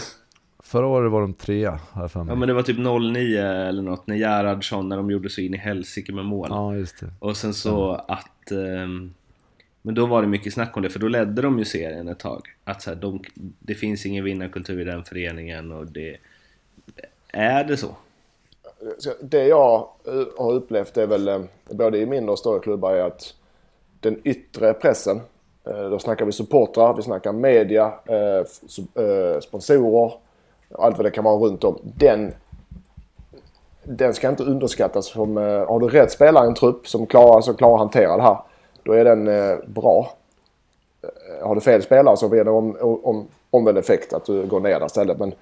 [SPEAKER 3] Förra året var de trea, jag för mig.
[SPEAKER 2] Ja men det var typ 09 eller något när Gerhardsson när de gjorde så in i helsike med mål.
[SPEAKER 3] Ja, just det.
[SPEAKER 2] Och sen så att... ehm, men då var det mycket snack om det för då ledde de ju serien ett tag. Att så här, de, det finns ingen vinnarkultur i den föreningen och det... Är det så?
[SPEAKER 1] Det jag eh, har upplevt är väl eh, både i mindre och större klubbar är att den yttre pressen, eh, då snackar vi supportrar, vi snackar media, sponsorer, allt vad det kan vara runt om. Den, den ska inte underskattas. Som, har du rätt spelare i en trupp som klarar, som klarar att hantera det här, då är den eh, bra. Eh, Har du fel spelare så blir det om, om, omvänd effekt att du går ner där istället. Men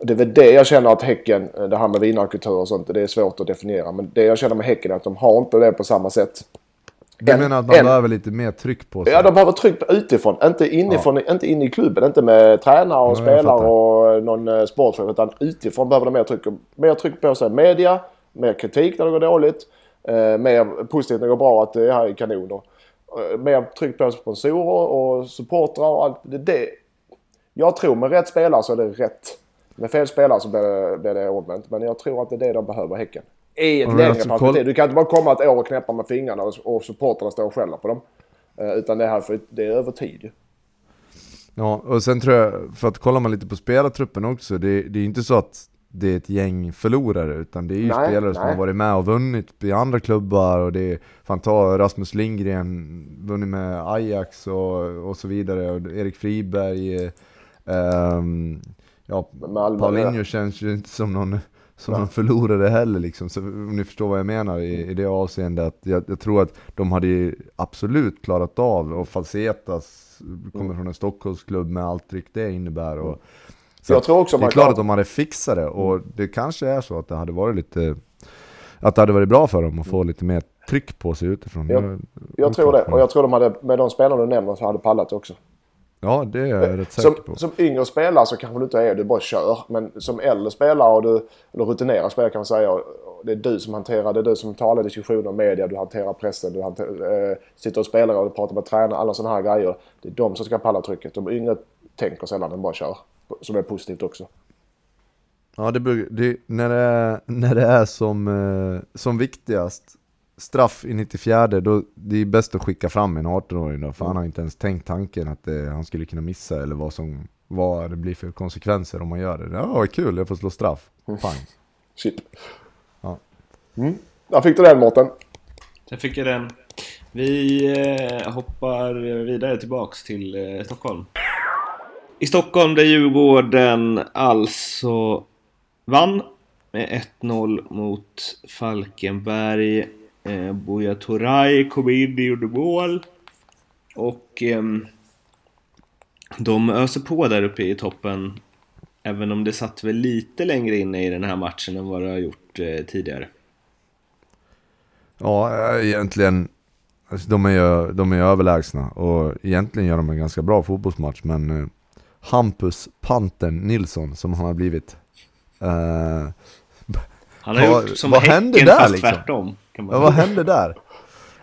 [SPEAKER 1] det är väl det jag känner att Häcken, det här med vinnarkultur och sånt, det är svårt att definiera. Men det jag känner med Häcken är att de har inte det på samma sätt.
[SPEAKER 3] Du
[SPEAKER 1] En-
[SPEAKER 3] menar att man
[SPEAKER 1] en-
[SPEAKER 3] behöver lite mer tryck på sig?
[SPEAKER 1] Ja, de behöver tryck utifrån. Inte inifrån, inte in i klubben. Inte med tränare och
[SPEAKER 3] Ja,
[SPEAKER 1] spelare och någon eh, sportchef. Utan utifrån behöver de mer tryck. Mer tryck på sig. Media, mer kritik när det går dåligt. Eh, mer positivt när det går bra, att det här är kanoner. Eh, mer tryck på sponsorer och supportrar och allt. Det, det. Jag tror med rätt spelare så är det rätt. Med fel spelare så blir det, blir det omvänt. Men jag tror att det är det de behöver, Häcken. I ett längre
[SPEAKER 3] alltså,
[SPEAKER 1] perspektiv. Du kan inte bara komma ett år och knäppa med fingrarna och, och supportrarna står och skäller på dem. Eh, utan det här för, det är över tid.
[SPEAKER 3] Ja, och sen tror jag, för att kolla man lite på spelartruppen också, det, det är inte så att det är ett gäng förlorare, utan det är ju
[SPEAKER 1] Nej,
[SPEAKER 3] spelare som
[SPEAKER 1] nej.
[SPEAKER 3] har varit med och vunnit i andra klubbar, och det är, fan ta Rasmus Lindgren, vunnit med Ajax och, och så vidare, och Erik Friberg, eh, ja, Paulinho känns ju inte som någon som de förlorade heller liksom. Så om ni förstår vad jag menar i, i det avseendet. Att jag, jag tror att de hade ju absolut klarat av, och Falsetas kommer från en Stockholmsklubb med allt tryck det innebär. Och, så
[SPEAKER 1] Jag tror också
[SPEAKER 3] det är
[SPEAKER 1] man
[SPEAKER 3] klart att de hade fixat det, och det kanske är så att det hade varit lite att det hade varit bra för dem att få lite mer tryck på sig utifrån.
[SPEAKER 1] Ja, Jag tror det. Och jag tror de hade, med de spelarna du nämner, så hade pallat också.
[SPEAKER 3] Ja, det är jag rätt
[SPEAKER 1] Som,
[SPEAKER 3] säker på.
[SPEAKER 1] som yngre spelare så kanske du inte är, du bara kör. Men som äldre spelare, och du, eller rutinerad spelare kan man säga, det är du som hanterar, det är du som talar diskussioner, media, du hanterar pressen, du hanterar, eh, sitter och spelar och pratar med tränare, alla sådana här grejer. Det är de som ska palla trycket. De yngre tänker sällan, de bara kör. Som är positivt också.
[SPEAKER 3] Ja, det, det, när, det är, när det är som, eh, som viktigast, straff i 94, då, det är bäst att skicka fram en 18-åring då, för han har inte ens tänkt tanken att eh, han skulle kunna missa eller vad, som, vad det blir för konsekvenser om man gör det. Ja, vad kul, jag får slå straff. Pang.
[SPEAKER 1] Shit.
[SPEAKER 3] Ja.
[SPEAKER 1] Mm. Där fick du den Mårten.
[SPEAKER 2] Där fick jag den. Vi eh, hoppar vidare tillbaks till eh, Stockholm. I Stockholm där Djurgården alltså vann med 1-0 mot Falkenberg. Eh, Buya Turay kom in och gjorde mål. Och eh, de öser på där uppe i toppen. Även om det satt väl lite längre inne i den här matchen än vad det har gjort eh, tidigare.
[SPEAKER 3] Ja, eh, egentligen, alltså, de, är ju, de är ju överlägsna och egentligen gör de en ganska bra fotbollsmatch men eh, Hampus Pantern Nilsson som han har blivit eh,
[SPEAKER 2] Han har
[SPEAKER 3] Vad-
[SPEAKER 2] gjort som
[SPEAKER 3] vad hände där,
[SPEAKER 2] fast
[SPEAKER 3] liksom?
[SPEAKER 2] tvärtom.
[SPEAKER 3] Ja, vad hände där?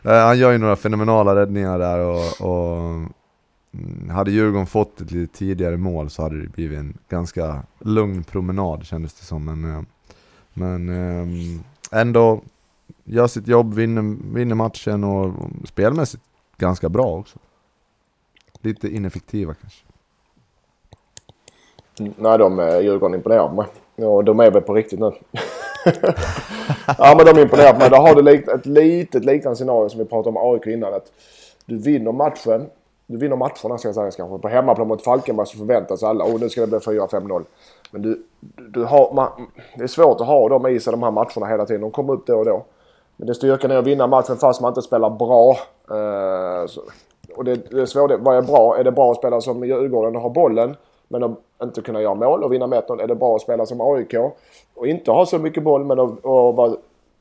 [SPEAKER 3] Eh, han gör ju några fenomenala räddningar där och, och mm, hade Djurgården fått ett lite tidigare mål så hade det blivit en ganska lugn promenad kändes det som. Men, eh, men ändå gör sitt jobb, vinner, vinner matchen och spelmässigt ganska bra också. Lite ineffektiva kanske.
[SPEAKER 1] Nej, de eh, Djurgården imponerar på mig. Och de är väl på riktigt nu. ja, men de imponerar på mig. Då har du likt, ett litet liknande scenario som vi pratade om AIK innan. Att du vinner matchen. Du vinner matcherna ska jag säga kanske. På hemmaplan mot Falkenberg så förväntas alla oh, nu ska det bli 4-5-0. Men du, du, du har, man, det är svårt att ha dem i sig de här matcherna hela tiden. De kommer upp då och då. Men det styrkan är att vinna matchen fast man inte spelar bra. Eh, så, och det, det är svårt. Vad är bra? Är det bra att spela som Djurgården och ha bollen men att inte kunna göra mål och vinna med 1-0? Är det bra att spela som AIK och inte ha så mycket boll men att, vara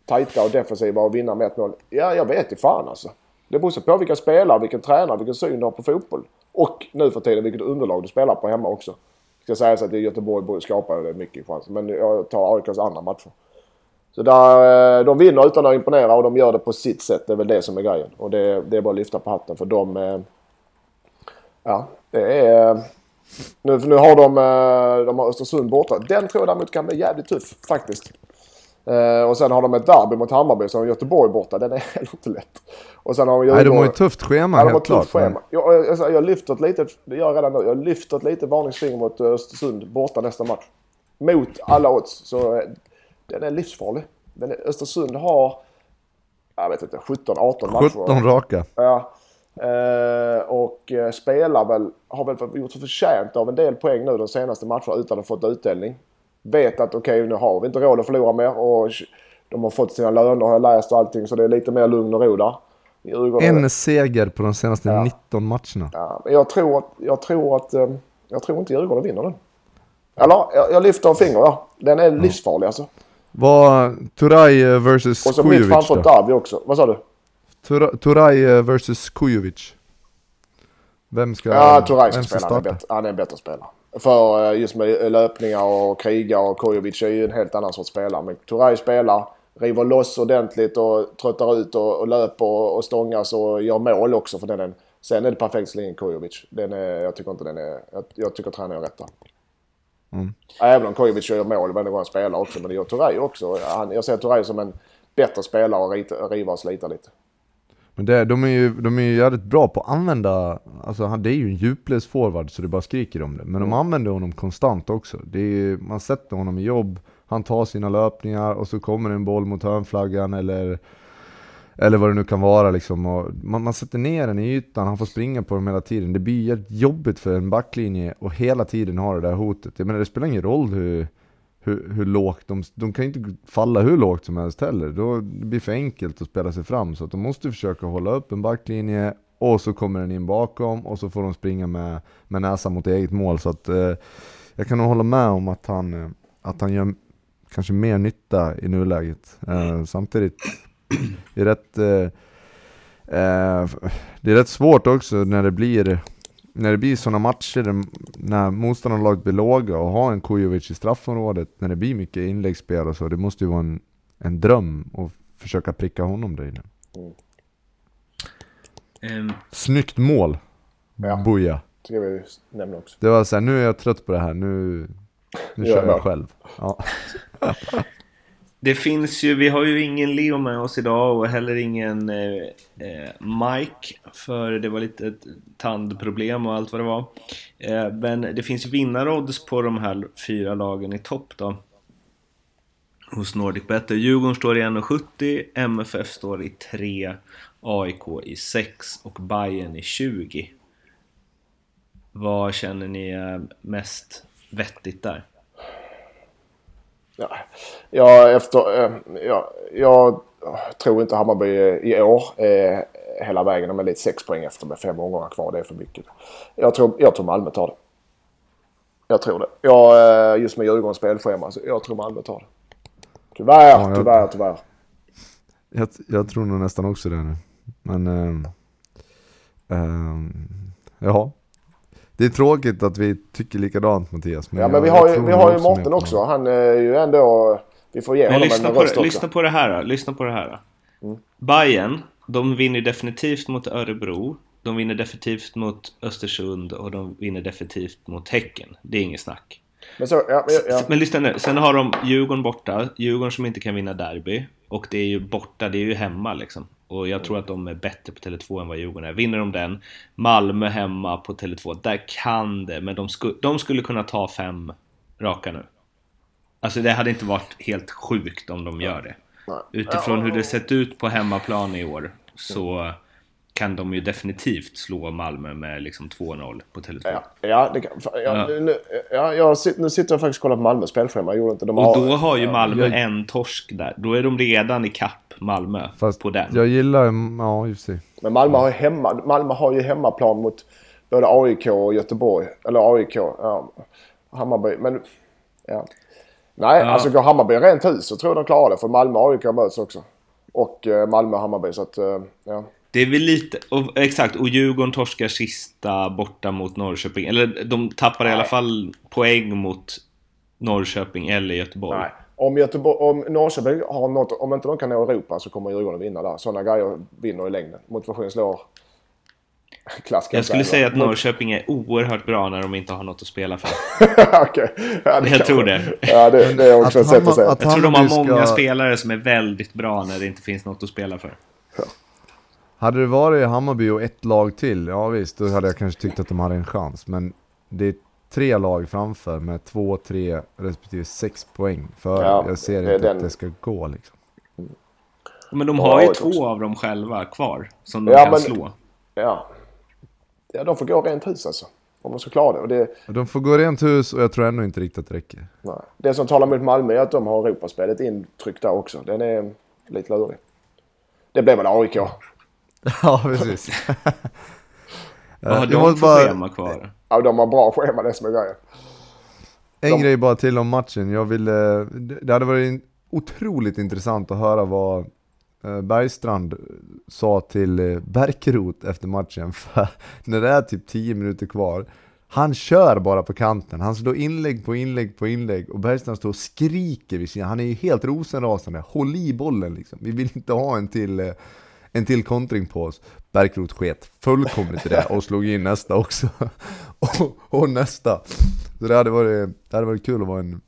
[SPEAKER 1] tajta och defensiva och vinna med 1-0? Ja, jag vet i fan alltså. Det beror så på vilka spelare, vilken tränare, vilken syn du har på fotboll. Och nu för tiden vilket underlag du spelar på hemma också. Det Ska sägas att i Göteborg skapar det mycket chanser. Men jag tar AIKs andra matcher. Så där, eh, de vinner utan att imponera och de gör det på sitt sätt. Det är väl det som är grejen. Och det, det är bara att lyfta på hatten för de... Eh, ja, det är... Nu, nu har de, eh, de har Östersund borta. Den tror jag däremot kan bli jävligt tuff faktiskt. Eh, och sen har de ett derby mot Hammarby, så har de Göteborg borta. Den är heller inte lätt. Och sen har de
[SPEAKER 3] Nej, de har ju ett tufft schema
[SPEAKER 1] Ja,
[SPEAKER 3] helt
[SPEAKER 1] tufft
[SPEAKER 3] klart.
[SPEAKER 1] schema. Jag, jag, jag, jag lyfter ett litet, det gör jag redan nu, jag lyfter ett litet varningsfinger mot eh, Östersund borta nästa match. Mot alla odds. Så eh, den är livsfarlig. Den är, Östersund har, jag vet inte, 17-18 matcher.
[SPEAKER 3] 17 raka.
[SPEAKER 1] Ja. Eh, och eh, spelar väl, har väl gjort sig förtjänt av en del poäng nu de senaste matcherna utan att ha fått utdelning. Vet att okej, nu har vi inte råd att förlora mer och de har fått sina löner har jag läst och allting så det är lite mer lugn och ro där.
[SPEAKER 3] En seger på de senaste 19 matcherna.
[SPEAKER 1] Ja, men jag tror att... Jag tror, att, eh, jag tror inte Djurgården vinner den. Eller, jag, jag lyfter finger ja. Den är livsfarlig alltså.
[SPEAKER 3] Var Turay eh, versus
[SPEAKER 1] Och så mitt
[SPEAKER 3] Kujovic
[SPEAKER 1] framför? Derby också. Vad sa du?
[SPEAKER 3] Tur- Turay eh, versus Kujovic. Vem ska,
[SPEAKER 1] Ja, Turay ska spela. Han är, bättre, han är en bättre spelare. För eh, just med löpningar och kriga och Kojovic är ju en helt annan sorts spelare. Men Turay spelar, river loss ordentligt och tröttar ut och, och löper och, och stångas och gör mål också för den. är- Sen är det perfekt sling Kojovic. Den är, jag tycker inte den är... Jag, jag tycker tränaren gör rätt där.
[SPEAKER 3] Mm.
[SPEAKER 1] Även om Kojovic gör mål varje gång han spelar också. Men det gör Turay också. Han, jag ser Turay som en bättre spelare och riva och slita lite.
[SPEAKER 3] Men det, de, är ju, de är ju jävligt bra på att använda, alltså han, det är ju en djupledsforward så det bara skriker om det. Men
[SPEAKER 1] Mm.
[SPEAKER 3] de använder honom konstant också. Ju- man sätter honom i jobb, han tar sina löpningar och så kommer en boll mot hörnflaggan eller eller vad det nu kan vara liksom. Man, man sätter ner den i ytan, han får springa på dem hela tiden. Det blir jobbigt för en backlinje och hela tiden ha det där hotet. Jag menar det spelar ingen roll hur, hur, hur lågt de, de kan ju inte falla hur lågt som helst heller. Då det blir för enkelt att spela sig fram. Så att de måste försöka hålla upp en backlinje och så kommer den in bakom och så får de springa med, med näsan mot eget mål. Så att eh, jag kan nog hålla med om att han, eh, att han gör kanske mer nytta i nuläget. Eh, samtidigt, det är rätt eh, eh, det är rätt svårt också när det blir när det blir sådana matcher där, när motståndarlaget blir låga och har en Kujovic i straffområdet, när det blir mycket inläggsspel och så, det måste ju vara en, en dröm att försöka pricka honom där inne.
[SPEAKER 2] Um,
[SPEAKER 3] Snyggt mål!
[SPEAKER 1] Ja.
[SPEAKER 3] Boja!
[SPEAKER 1] Ska vi nämna också.
[SPEAKER 3] Det var såhär, nu är jag trött på det här, nu, nu
[SPEAKER 1] Gör
[SPEAKER 3] kör jag själv. Ja.
[SPEAKER 2] det finns ju, vi har ju ingen Leo med oss idag och heller ingen eh, eh, Mike för det var lite ett tandproblem och allt vad det var. Eh, men det finns ju vinnarodds på de här fyra lagen i topp då. Hos Nordic Better. Djurgården står i 1,70, MFF står i 3, AIK i 6 och Bayern i 20. Vad känner ni är mest vettigt där?
[SPEAKER 1] Ja, ja, efter, eh, ja, jag tror inte Hammarby i år är hela vägen. De är lite sex poäng efter med fem omgångar kvar. Det är för mycket. Jag tror, jag tror Malmö tar det. Jag tror det. Jag, eh, just med Djurgårdens spelschema. Så jag tror Malmö tar det. Tyvärr,
[SPEAKER 3] Ja, jag-
[SPEAKER 1] tyvärr, tyvärr.
[SPEAKER 3] Jag, jag tror nog nästan också det nu. Men, ehm, ehm, ja. Det är tråkigt att vi tycker likadant Mattias.
[SPEAKER 1] Ja,
[SPEAKER 3] jag-
[SPEAKER 1] men vi
[SPEAKER 3] jag
[SPEAKER 1] har ju, vi har ju Mårten också. Han är ju ändå... Vi får ge
[SPEAKER 2] Men
[SPEAKER 1] honom
[SPEAKER 2] lyssna
[SPEAKER 1] en
[SPEAKER 2] på,
[SPEAKER 1] röst
[SPEAKER 2] det,
[SPEAKER 1] också.
[SPEAKER 2] lyssna på det här då. Lyssna på det här då.
[SPEAKER 1] Mm.
[SPEAKER 2] Bayern, de vinner definitivt mot Örebro. De vinner definitivt mot Östersund och de vinner definitivt mot Häcken. Det är inget snack.
[SPEAKER 1] Men så, ja, men- ja.
[SPEAKER 2] Men lyssna nu. Sen har de Djurgården borta. Djurgården som inte kan vinna derby. Och det är ju borta, det är ju hemma liksom. Och jag tror att de är bättre på Tele2 än vad Djurgården är. Vinner de den, Malmö hemma på Tele2, där kan det. Men de, sku, de skulle kunna ta fem raka nu. Alltså det hade inte varit helt sjukt om de gör det. Utifrån hur det sett ut på hemmaplan i år så kan de ju definitivt slå Malmö med liksom 2-0 på Tele2.
[SPEAKER 1] Ja, ja, det kan, ja,
[SPEAKER 2] Ja.
[SPEAKER 1] Nu, ja jag, nu sitter jag faktiskt och kollar på Malmös spelschema. Jag gjorde inte. De
[SPEAKER 2] Och
[SPEAKER 1] har,
[SPEAKER 2] då har ju Malmö
[SPEAKER 3] jag-
[SPEAKER 2] en torsk där. Då är de redan i kapp Malmö
[SPEAKER 3] Fast
[SPEAKER 2] på den.
[SPEAKER 3] jag gillar, ja just det.
[SPEAKER 1] Men Malmö har, ju hemma, Malmö har ju hemmaplan mot både AIK och Göteborg. Eller AIK. Ja, Hammarby. Men ja. Nej,
[SPEAKER 2] Ja.
[SPEAKER 1] alltså går Hammarby rent hus så tror jag de klarar det. För Malmö och AIK möts också. Och eh, Malmö och Hammarby. Så att, eh, ja.
[SPEAKER 2] Det är väl lite, och, exakt, och Djurgården torskar sista borta mot Norrköping. Eller de tappar i alla fall poäng mot Norrköping eller Göteborg.
[SPEAKER 1] Nej. Om, Göteborg, om Norrköping har något, om inte de kan nå Europa så kommer Djurgården vinna där. Sådana grejer vinner i längden. Motivation slår klass kan
[SPEAKER 2] Jag skulle
[SPEAKER 1] säga.
[SPEAKER 2] säga att Norrköping är oerhört bra när de inte har något att spela för.
[SPEAKER 1] Okej. Ja, det
[SPEAKER 2] Jag
[SPEAKER 1] kan-
[SPEAKER 2] tror det.
[SPEAKER 1] Ja, det, det är också
[SPEAKER 3] Att
[SPEAKER 1] ett sätt att säga.
[SPEAKER 3] att-
[SPEAKER 2] Jag tror de har
[SPEAKER 3] ska-
[SPEAKER 2] många spelare som är väldigt bra när det inte finns något att spela för.
[SPEAKER 3] Hade det varit Hammarby och ett lag till, ja visst, då hade jag kanske tyckt att de hade en chans. Men det är tre lag framför med två, tre respektive sex poäng för
[SPEAKER 1] Ja,
[SPEAKER 3] Jag ser inte
[SPEAKER 1] den-
[SPEAKER 3] att det ska gå liksom.
[SPEAKER 2] Men de
[SPEAKER 1] Ja,
[SPEAKER 2] har ju
[SPEAKER 1] också.
[SPEAKER 2] två av dem själva kvar som de
[SPEAKER 1] Ja,
[SPEAKER 2] kan
[SPEAKER 1] men-
[SPEAKER 2] slå.
[SPEAKER 1] Ja. ja, de får gå rent hus alltså. Om de ska klara det. Och det,
[SPEAKER 3] De får gå rent hus och jag tror ändå inte riktigt att det räcker.
[SPEAKER 1] nej. det som talar mot Malmö är att de har Europaspelet intryckt där också. Den är lite lurig. Det blev väl AIK.
[SPEAKER 3] ja, precis.
[SPEAKER 2] Vad har de för
[SPEAKER 3] bara-
[SPEAKER 2] schema kvar?
[SPEAKER 1] Ja, de har bra schema det som är grejen.
[SPEAKER 3] En
[SPEAKER 1] De-
[SPEAKER 3] grej bara till om matchen. Jag ville, det hade varit otroligt intressant att höra vad eh, Bergstrand sa till eh, Bärkeroth efter matchen. För när det är typ 10 minuter kvar, han kör bara på kanten. Han slår inlägg på inlägg på inlägg och Bergstrand står och skriker vid sidan. Han är ju helt rosenrasande. Håll i bollen liksom. Vi vill inte ha en till, eh, en till kontring på oss. Bärkeroth sket fullkomligt i det och slog in nästa också. och, och nästa. Så det hade, varit, det hade varit kul att vara en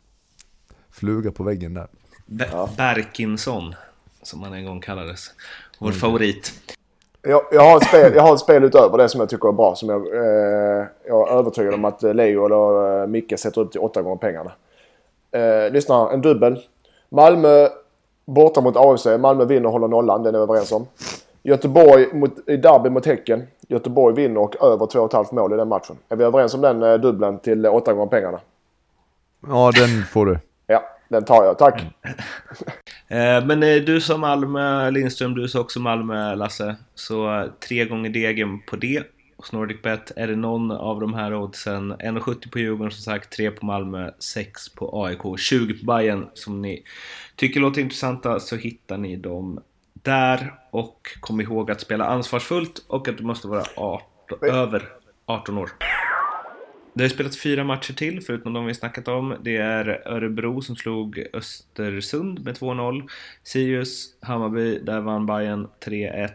[SPEAKER 3] fluga på väggen där.
[SPEAKER 2] Be- Berkinsson, som han en gång kallades. Vår
[SPEAKER 1] Mm.
[SPEAKER 2] favorit.
[SPEAKER 1] Jag, jag, har ett spel, jag har ett spel utöver det som jag tycker är bra. Som jag, eh, jag är övertygad om att Leo eller eh, Micke sätter upp till åtta gånger pengarna. Eh, lyssna, en dubbel. Malmö borta mot AFC. Malmö vinner och håller nollan. Den är vi överens om. Göteborg mot, i derby mot Häcken. Göteborg vinner och över 2,5 mål i den matchen. Är vi överens om den eh, dubbeln till åtta gånger pengarna?
[SPEAKER 3] Ja, den får du.
[SPEAKER 1] Ja, Den tar jag, tack.
[SPEAKER 2] Eh, Men eh, du som Malmö, Lindström, du sa också Malmö, Lasse. Så eh, tre gånger degen på det. Hos NordicBet är det någon av de här oddsen. 1,70 på Djurgården som sagt, 3 på Malmö, 6 på AIK, 20 på Bayern som ni tycker låter intressanta så hittar ni dem där. Och kom ihåg att spela ansvarsfullt och att du måste vara 18, över 18 år. Det har spelats fyra matcher till, förutom de vi snackat om. Det är Örebro som slog Östersund med 2-0. Sirius, Hammarby, där vann Bayern 3-1.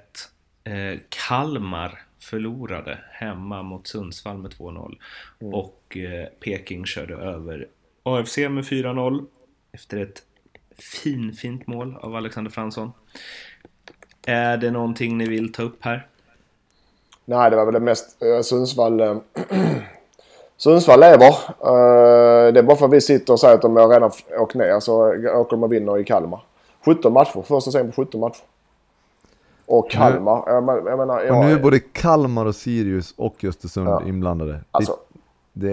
[SPEAKER 2] Eh, Kalmar förlorade hemma mot Sundsvall med 2-0. Och eh, Peking körde över AFC med 4-0 efter ett fin, fint mål av Alexander Fransson. Är det någonting ni vill ta upp här?
[SPEAKER 1] Nej, det var väl det mest eh, Sundsvall... Eh, Sundsvall lever. Eh, det är bara för att vi sitter och säger att de redan åkt ner så åker de och vinner i Kalmar. 17 matcher. Första serien på 17 matcher. Och Kalmar. Jag, men- jag menar...
[SPEAKER 3] Och
[SPEAKER 1] Jag,
[SPEAKER 3] nu är både Kalmar och Sirius och Östersund
[SPEAKER 1] Ja.
[SPEAKER 3] inblandade.
[SPEAKER 1] alltså,
[SPEAKER 3] Det,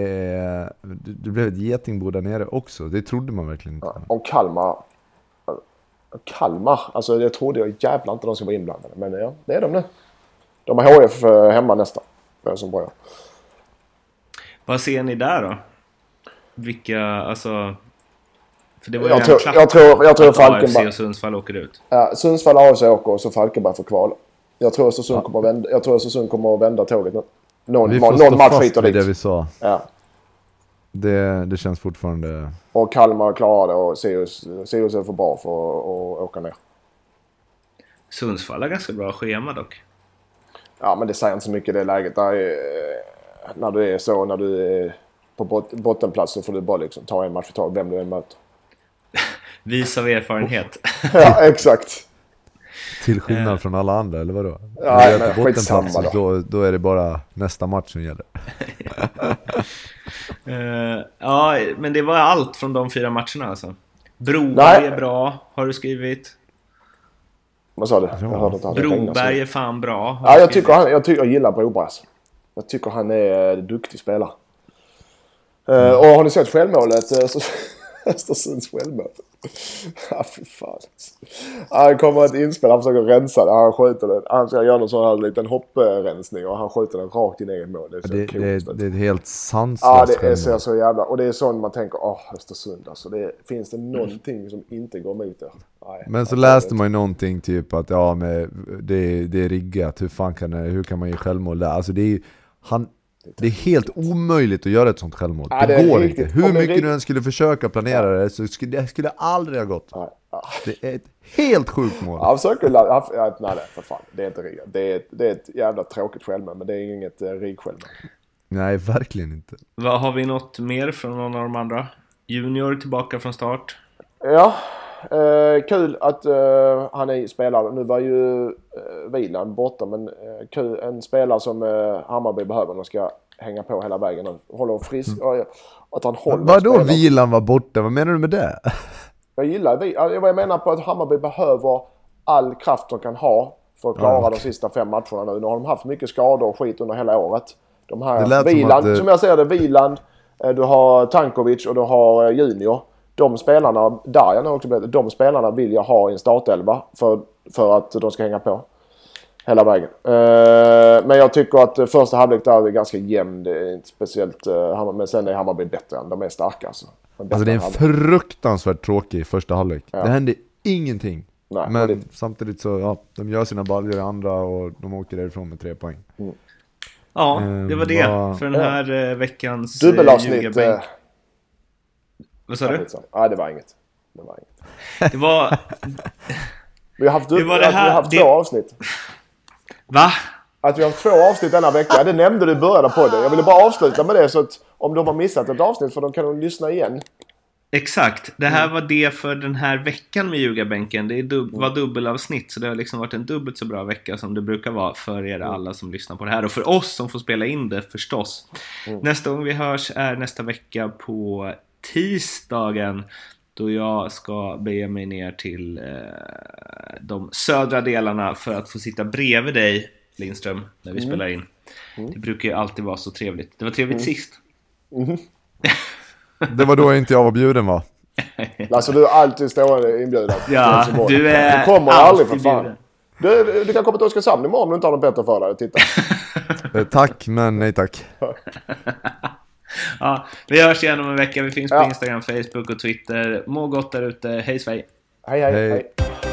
[SPEAKER 3] det, det blev ett getingbo där nere också, det trodde man verkligen inte.
[SPEAKER 1] om Kalmar... Kalmar. Alltså det trodde jag jävlar inte de skulle vara inblandade. Men ja, det är de nu. De har HF eh, hemma nästa. Det är som bra.
[SPEAKER 2] Vad ser ni där då? Vilka, alltså... För det var ju
[SPEAKER 1] Jag tror, jag tror, jag tror
[SPEAKER 2] att AFC
[SPEAKER 1] Falkenberg...
[SPEAKER 2] och Sundsvall åker ut.
[SPEAKER 1] Ja, Sundsvall AFC åker och så Falkenberg får kval. Jag tror Östersund kommer, att vända, jag tror Östersund kommer att vända tåget nu. Någon,
[SPEAKER 3] Vi får
[SPEAKER 1] någon
[SPEAKER 3] stå
[SPEAKER 1] match
[SPEAKER 3] fast
[SPEAKER 1] hit och
[SPEAKER 3] vid det
[SPEAKER 1] dit.
[SPEAKER 3] vi sa.
[SPEAKER 1] Ja.
[SPEAKER 3] Det, det känns fortfarande...
[SPEAKER 1] Och Kalmar klarar det och Sirius, Sirius är för bra för att, åka ner.
[SPEAKER 2] Sundsvall har ganska bra schema dock.
[SPEAKER 1] Ja, men det säger inte så mycket i det läget. Där är, när du är så, när du är på bot, bottenplats så får du bara liksom ta en match i taget, vem du än möter.
[SPEAKER 2] Vis av erfarenhet.
[SPEAKER 1] Ja, exakt.
[SPEAKER 3] Till skillnad från alla andra, eller vadå?
[SPEAKER 1] Ja,
[SPEAKER 3] När du
[SPEAKER 1] men skitsamma
[SPEAKER 3] bottenplats, då. Då, är det bara nästa match som gäller.
[SPEAKER 2] Eh, ja, men det var allt från de fyra matcherna alltså. Broberg
[SPEAKER 1] Nej.
[SPEAKER 2] är bra, har du skrivit.
[SPEAKER 1] Vad sa du? Jag hörde inte.
[SPEAKER 2] Broberg är fan bra.
[SPEAKER 1] Ja, jag tycker, han, jag, tycker, jag gillar Broberg alltså. Jag tycker han är en duktig spelare. Eh, och har ni sett självmålet? Uh, så, Östersunds självmål. Ja, fy fan. Han kommer ett inspel, han försöker rensa det. Han skjuter den. Han ska göra någon sån här liten hopprensning och han skjuter den rakt in i eget mål. Det är så
[SPEAKER 3] Det, det, det är ett helt sanslöst
[SPEAKER 1] Ja, det är så, så jävla... Och det är sånt man tänker, åh, Östersund alltså. Det, finns det någonting som inte går emot det? Nej,
[SPEAKER 3] Men så läste man ju någonting typ att ja, men det, det är riggat, hur fan kan det, hur kan man ge självmål där? Alltså det är ju, han, det är helt omöjligt att göra ett sånt självmål.
[SPEAKER 1] Ja,
[SPEAKER 3] det,
[SPEAKER 1] det
[SPEAKER 3] går
[SPEAKER 1] riktigt-
[SPEAKER 3] inte. Hur mycket du än skulle försöka planera det så skulle det skulle aldrig ha gått.
[SPEAKER 1] Ja.
[SPEAKER 3] Det är ett helt sjukt mål.
[SPEAKER 1] Han försöker... han- Nej, nej, för fan. Det är inte riggat. Det är, ett- det är ett jävla tråkigt självmål, men det är inget uh, rigsjälvmål.
[SPEAKER 3] Nej, verkligen inte.
[SPEAKER 2] Vad Har vi något mer från någon av de andra? Junior tillbaka från start.
[SPEAKER 1] Ja, eh, kul att eh, han är spelare. Nu var ju eh, Wieland borta, men eh, kul. En spelare som eh, Hammarby behöver. De ska hänga på hela vägen och hålla frisk. Ja, Att han håller
[SPEAKER 3] Vadå vilan var borta? Vad menar du med det?
[SPEAKER 1] Jag gillar Jag menar på att Hammarby behöver all kraft de kan ha för att klara
[SPEAKER 3] Ja, okej.
[SPEAKER 1] de sista fem matcherna nu. Nu har de haft mycket skador och skit under hela året. De här
[SPEAKER 3] lät som
[SPEAKER 1] Wieland,
[SPEAKER 3] att,
[SPEAKER 1] som jag ser det, Wieland, eh, du har Tankovic och du har Junior. De spelarna, Darjan har också blivit, de spelarna vill jag ha i en startelva för, för att de ska hänga på. Hela vägen. Eh, Men jag tycker att eh, första halvlek där är ganska jämn. Det är inte speciellt, eh, Hammar- men sen är Hammarby bättre än. De är starka alltså. De är
[SPEAKER 3] Alltså det är en fruktansvärt tråkig första halvlek.
[SPEAKER 1] Ja.
[SPEAKER 3] Det hände ingenting.
[SPEAKER 1] Nej,
[SPEAKER 3] Men
[SPEAKER 1] det-
[SPEAKER 3] samtidigt så, ja, de gör sina baljor i andra och de åker därifrån med tre poäng.
[SPEAKER 2] Ja,
[SPEAKER 3] Ehm,
[SPEAKER 2] det var det för den här eh, veckans eh,
[SPEAKER 1] Dubbelavsnitt.
[SPEAKER 2] Vad sa du?
[SPEAKER 1] Nej, det var inget. Det var inget.
[SPEAKER 2] Det var...
[SPEAKER 1] Vi har haft,
[SPEAKER 2] Det var det
[SPEAKER 1] vi
[SPEAKER 2] här-
[SPEAKER 1] har haft
[SPEAKER 2] det-
[SPEAKER 1] två avsnitt.
[SPEAKER 2] Va?
[SPEAKER 1] Att vi har haft två avsnitt denna vecka. Det nämnde du i början av podden. Jag ville bara avsluta med det så att om de har missat ett avsnitt för de kan de lyssna igen.
[SPEAKER 2] Exakt. Det här var det för den här veckan med ljugarbänken. Det dub var dubbelavsnitt, så det har liksom varit en dubbelt så bra vecka som det brukar vara för er alla som lyssnar på det här. Och för oss som får spela in det förstås. Nästa gång vi hörs är nästa vecka på tisdagen. Då jag ska bege mig ner till eh, de södra delarna för att få sitta bredvid dig Lindström när vi spelar in. Det brukar ju alltid vara så trevligt. Det var trevligt sist.
[SPEAKER 3] Det var då inte jag var bjuden va?
[SPEAKER 1] Lasse, du är alltid stående inbjuden
[SPEAKER 2] Ja, du är
[SPEAKER 1] Du kommer aldrig för fan.
[SPEAKER 2] bjuden.
[SPEAKER 1] Du, du kan komma till Oskarshamn imorgon om du inte har något bättre för dig. Titta.
[SPEAKER 3] Eh, Tack, men nej tack.
[SPEAKER 2] Ja, vi hörs igen om en vecka. Vi finns på
[SPEAKER 1] Ja.
[SPEAKER 2] Instagram, Facebook och Twitter. Må gott där ute. Hej Sverige!
[SPEAKER 1] Hej, hej,
[SPEAKER 3] Hej.
[SPEAKER 1] hej.